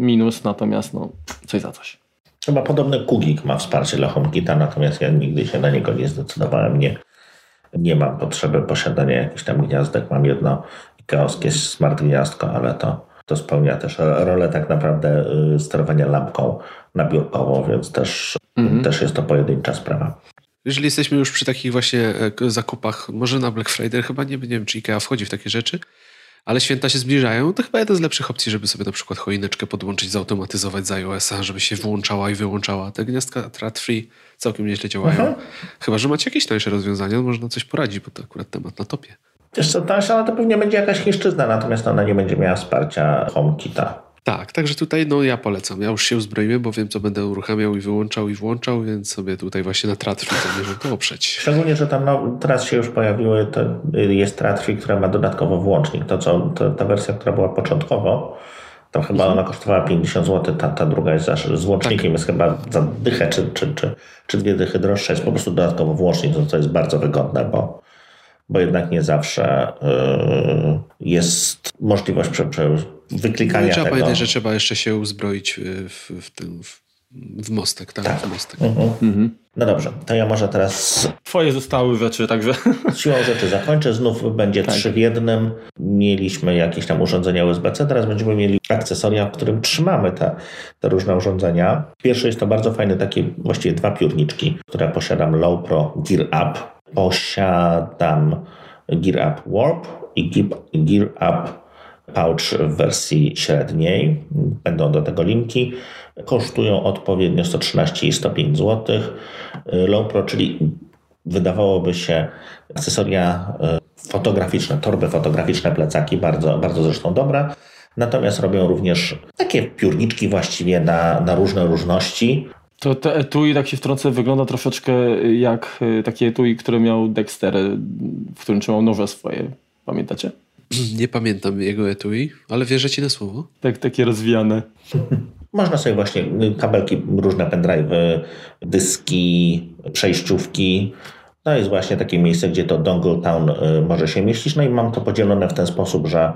minus, natomiast no, coś za coś. Chyba podobny Kugik ma wsparcie dla HomeKita, natomiast ja nigdy się na niego nie zdecydowałem. Nie, nie mam potrzeby posiadania jakichś tam gniazdek. Mam jedno ikeowskie smart gniazdko, ale to, to spełnia też rolę tak naprawdę y, sterowania lampką nabiórkową, więc też, Mhm. też jest to pojedyncza sprawa. Jeżeli jesteśmy już przy takich właśnie e, zakupach, może na Black Friday, chyba nie, nie wiem, czy IKEA wchodzi w takie rzeczy, ale święta się zbliżają, to chyba jedna z lepszych opcji, żeby sobie na przykład choineczkę podłączyć, zautomatyzować z iOS-a, żeby się włączała i wyłączała. Te gniazdka Thread-free całkiem nieźle działają. Mhm. Chyba, że macie jakieś tańsze rozwiązania, można coś poradzić, bo to akurat temat na topie. Wiesz co, tańsza, ale to pewnie będzie jakaś chińszczyzna, natomiast ona nie będzie miała wsparcia HomeKita. Tak, także tutaj no ja polecam. Ja już się uzbroiłem, bo wiem, co będę uruchamiał i wyłączał i włączał, więc sobie tutaj właśnie na Thread-free zamierzam to oprzeć. Szczególnie, że tam no, teraz się już pojawiły, to jest Tratfi, która ma dodatkowo włącznik. To co, to, ta wersja, która była początkowo, to chyba ona kosztowała 50 zł, ta, ta druga jest za, z łącznikiem jest chyba za dychę czy, czy, czy, czy dwie dychy droższa. Jest po prostu dodatkowo włącznik, to, to jest bardzo wygodne, bo, bo jednak nie zawsze yy, jest możliwość prze, prze, wyklikania i trzeba tego. pamiętać, że trzeba jeszcze się uzbroić y, w, w, tym, w, w mostek, tak? W mostek. Mhm. Mhm. No dobrze, to ja może teraz Twoje zostały rzeczy, także [laughs] Siłą rzeczy zakończę. Znów będzie Tak. trzy w jednym. Mieliśmy jakieś tam urządzenia USB-C, teraz będziemy mieli akcesoria, w którym trzymamy te, te różne urządzenia. Pierwszy jest to bardzo fajny, takie właściwie dwa piórniczki, które posiadam Low Pro Gear Up. Posiadam Gear Up Warp i Gear- Gear Up Pouch w wersji średniej. Będą do tego linki. Kosztują odpowiednio 113 i 105 zł. Low Pro, czyli wydawałoby się akcesoria e, fotograficzne, torby fotograficzne, plecaki, bardzo, bardzo zresztą dobre. Natomiast robią również takie piórniczki właściwie na, na różne różności. to te etui, tak się wtrącę, wygląda troszeczkę jak y, takie etui, które miał Dexter, y, w którym trzymał noże swoje. Pamiętacie? [clears throat] Nie pamiętam jego etui, ale wierzę ci na słowo. Tak, takie rozwijane. Można sobie właśnie y, kabelki, różne pendrive'y, dyski, przejściówki. To jest właśnie takie miejsce, gdzie to Dongle Town y, może się mieścić. No i mam to podzielone w ten sposób, że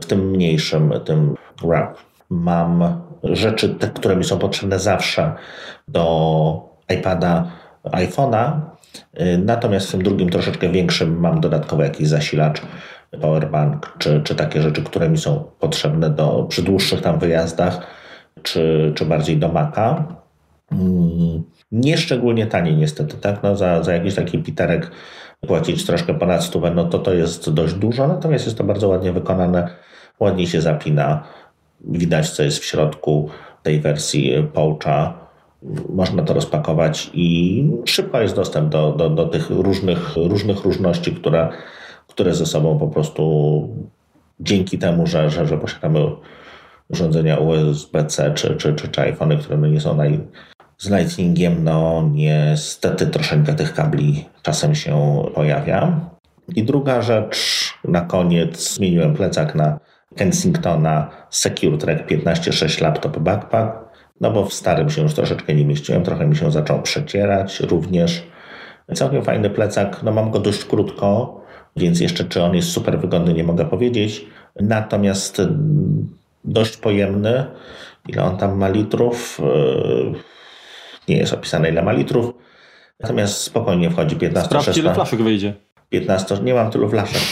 w tym mniejszym, tym wrap mam rzeczy, te, które mi są potrzebne zawsze do iPada, iPhone'a. Y, Natomiast w tym drugim, troszeczkę większym, mam dodatkowy jakiś zasilacz, powerbank, czy, czy takie rzeczy, które mi są potrzebne do, przy dłuższych tam wyjazdach, czy, czy bardziej do Maca. Mm, Nie szczególnie tanie niestety, tak? No za, za jakiś taki piterek płacić troszkę ponad stówę, no to to jest dość dużo, natomiast jest to bardzo ładnie wykonane, ładnie się zapina, widać co jest w środku tej wersji poucha, można to rozpakować i szybko jest dostęp do, do, do tych różnych, różnych różności, które, które ze sobą po prostu dzięki temu, że, że, że posiadamy urządzenia USB-C czy, czy, czy, czy iPhony, które no nie są naj, z Lightningiem, no niestety troszeczkę tych kabli czasem się pojawia. I druga rzecz, na koniec zmieniłem plecak na Kensingtona Secure Track 15.6 Laptop Backpack, no bo w starym się już troszeczkę nie mieściłem, trochę mi się zaczął przecierać również. Całkiem fajny plecak, no mam go dość krótko, więc jeszcze czy on jest super wygodny nie mogę powiedzieć, natomiast mm, dość pojemny. Ile on tam ma litrów? Yy, Nie jest opisane ile ma litrów. Natomiast spokojnie wchodzi 15 Sprawdź, ile 16 flaszek wyjdzie. 15, nie mam tylu flaszek.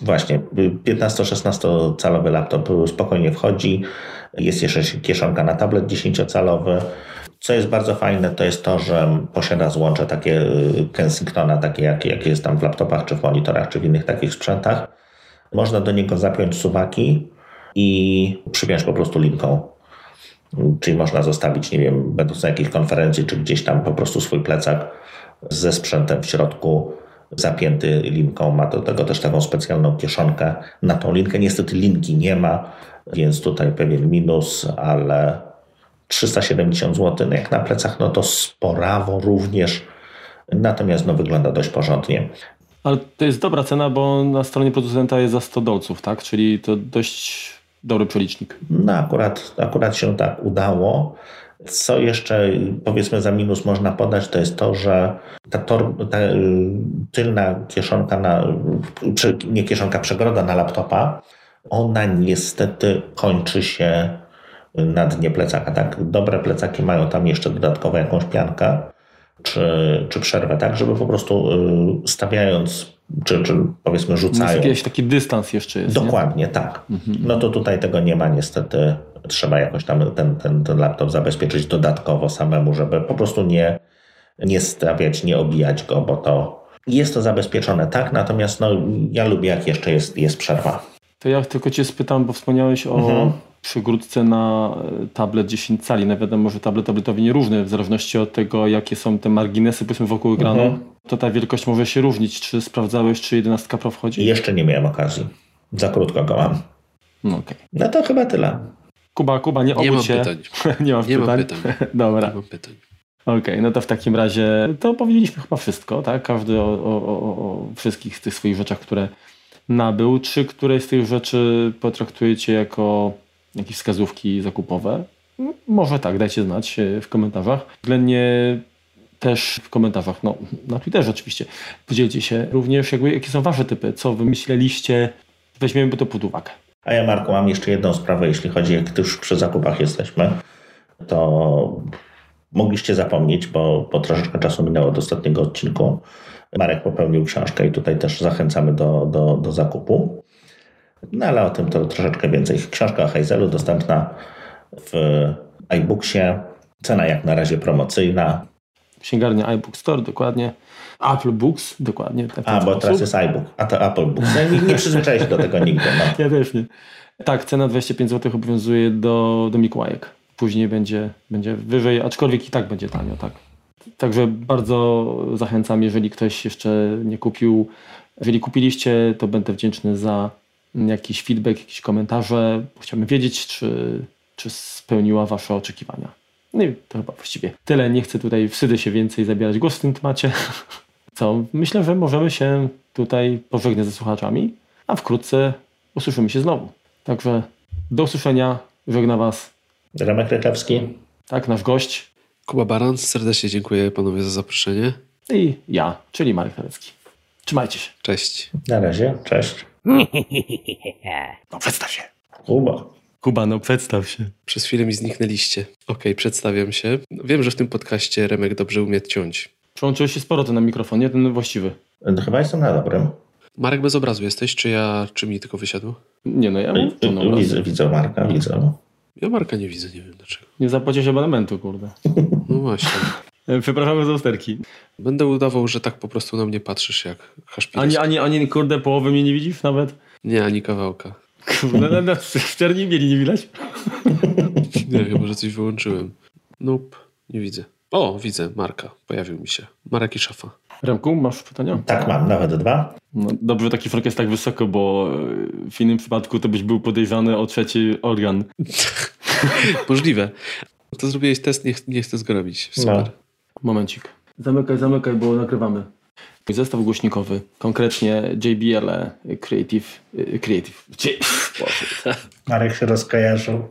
Właśnie, 15-16 calowy laptop spokojnie wchodzi. Jest jeszcze kieszonka na tablet 10-calowy. Co jest bardzo fajne, to jest to, że posiada złącze takie y, Kensingtona, takie jakie, jakie jest tam w laptopach, czy w monitorach, czy w innych takich sprzętach. Można do niego zapiąć suwaki i przypiąć po prostu linką. Czyli można zostawić, nie wiem, będąc na jakiejś konferencji, czy gdzieś tam po prostu swój plecak ze sprzętem w środku, zapięty linką. Ma do tego też taką specjalną kieszonkę na tą linkę. Niestety linki nie ma, więc tutaj pewien minus, ale 370 zł, no jak na plecach, no to sporawo również. Natomiast no, wygląda dość porządnie. Ale to jest dobra cena, bo na stronie producenta jest za 100 dolców, tak? Czyli to dość dobry przelicznik. No akurat, akurat się tak udało. Co jeszcze powiedzmy za minus można podać, to jest to, że ta, tor, ta y, tylna kieszonka, na, nie kieszonka, przegroda na laptopa, ona niestety kończy się na dnie plecaka. Tak? Dobre plecaki mają tam jeszcze dodatkowo jakąś piankę czy, czy przerwę, tak, żeby po prostu y, stawiając, czy, czy powiedzmy rzucając. Jakiś taki dystans jeszcze jest. Dokładnie, nie? tak. Mhm. No to tutaj tego nie ma niestety. Trzeba jakoś tam ten, ten, ten laptop zabezpieczyć dodatkowo samemu, żeby po prostu nie, nie stawiać, nie obijać go, bo to jest to zabezpieczone, tak, natomiast no, ja lubię jak jeszcze jest, jest przerwa. To ja tylko cię spytam, bo wspomniałeś o mhm przygródce na e, tablet 10 cali. No wiadomo, że tablet tabletowi nie równy w zależności od tego, jakie są te marginesy powiedzmy wokół ekranu. Mhm. To ta wielkość może się różnić. Czy sprawdzałeś, czy 11 Pro wchodzi? Jeszcze nie miałem okazji. Za krótko go mam. No, okay. no to chyba tyle. Kuba, Kuba, nie obudź nie się. Pytań. [laughs] nie masz nie pytań? Mam pytań. [laughs] Dobra. Nie mam pytań. Okej, okay, no to w takim razie to powiedzieliśmy chyba wszystko, tak? Każdy o, o, o, o wszystkich tych swoich rzeczach, które nabył. Czy któreś z tych rzeczy potraktujecie jako jakieś wskazówki zakupowe? Może tak, dajcie znać e, w komentarzach. Względnie też w komentarzach, no na Twitterze oczywiście. Podzielcie się również, jakby, jakie są wasze typy, co wymyśleliście, weźmiemy to pod uwagę. A ja Marku mam jeszcze jedną sprawę, jeśli chodzi, jak już przy zakupach jesteśmy, to mogliście zapomnieć, bo, bo troszeczkę czasu minęło do ostatniego odcinku. Marek popełnił książkę i tutaj też zachęcamy do, do, do zakupu. No ale o tym to troszeczkę więcej. Książka o Heizelu dostępna w iBooksie. Cena jak na razie promocyjna. Księgarnia iBook Store, dokładnie. Apple Books, dokładnie. A, bo teraz jest iBook, a to Apple Books. No, nie, nie przyzwyczaiłem się do tego nigdy. No. [laughs] Ja też nie. Tak, cena 25 zł obowiązuje do, do Mikołajek. Później będzie, będzie wyżej, aczkolwiek i tak będzie tanio, tak. Także bardzo zachęcam, jeżeli ktoś jeszcze nie kupił. Jeżeli kupiliście, to będę wdzięczny za jakiś feedback, jakieś komentarze. Chciałbym wiedzieć, czy, czy spełniła Wasze oczekiwania. No i to chyba właściwie tyle. Nie chcę tutaj wstydzę się więcej zabierać głos w tym temacie. [laughs] Co? Myślę, że możemy się tutaj pożegnać ze słuchaczami, a wkrótce usłyszymy się znowu. Także do usłyszenia. Żegna Was. Remek Rychlewski. Tak, nasz gość. Kuba Baran, serdecznie dziękuję panowie za zaproszenie. I ja, czyli Marek Talecki. Trzymajcie się. Cześć. Na razie, cześć. [laughs] No przedstaw się. Kuba. Kuba, no przedstaw się. Przez chwilę mi zniknęliście. Okej, okay, przedstawiam się. Wiem, że w tym podcaście Remek dobrze umie ciąć. Przełączyłeś się sporo to na mikrofon, nie ten właściwy. No, chyba jestem na dobrym. Marek bez obrazu jesteś, czy ja, czy mi tylko wysiadło? Nie no, ja mam widzę, widzę Marka, widzę. Ja Marka nie widzę, nie wiem dlaczego. Nie zapłaciłeś abonamentu, kurde. No właśnie. [laughs] Przepraszamy za usterki. Będę udawał, że tak po prostu na mnie patrzysz jak haszpilec. Ani, ani, ani kurde połowy mnie nie widzisz nawet? Nie, ani kawałka. Kurde, no, no, w czerni mieli nie widać? nie, chyba, że coś wyłączyłem. Nope, nie widzę. O, widzę, Marka. Pojawił mi się. Marek i szafa. Remku, masz pytania? Tak, mam, nawet dwa. No, dobrze, taki front jest tak wysoko, bo w innym przypadku to byś był podejrzany o trzeci organ. [laughs] Możliwe. To zrobiłeś test, nie, nie chcę zgrobić. Super. No. Momencik. Zamykaj, zamykaj, bo nagrywamy. Zestaw głośnikowy, konkretnie JBL Creative. Creative. [laughs] Marek się rozkojarzył.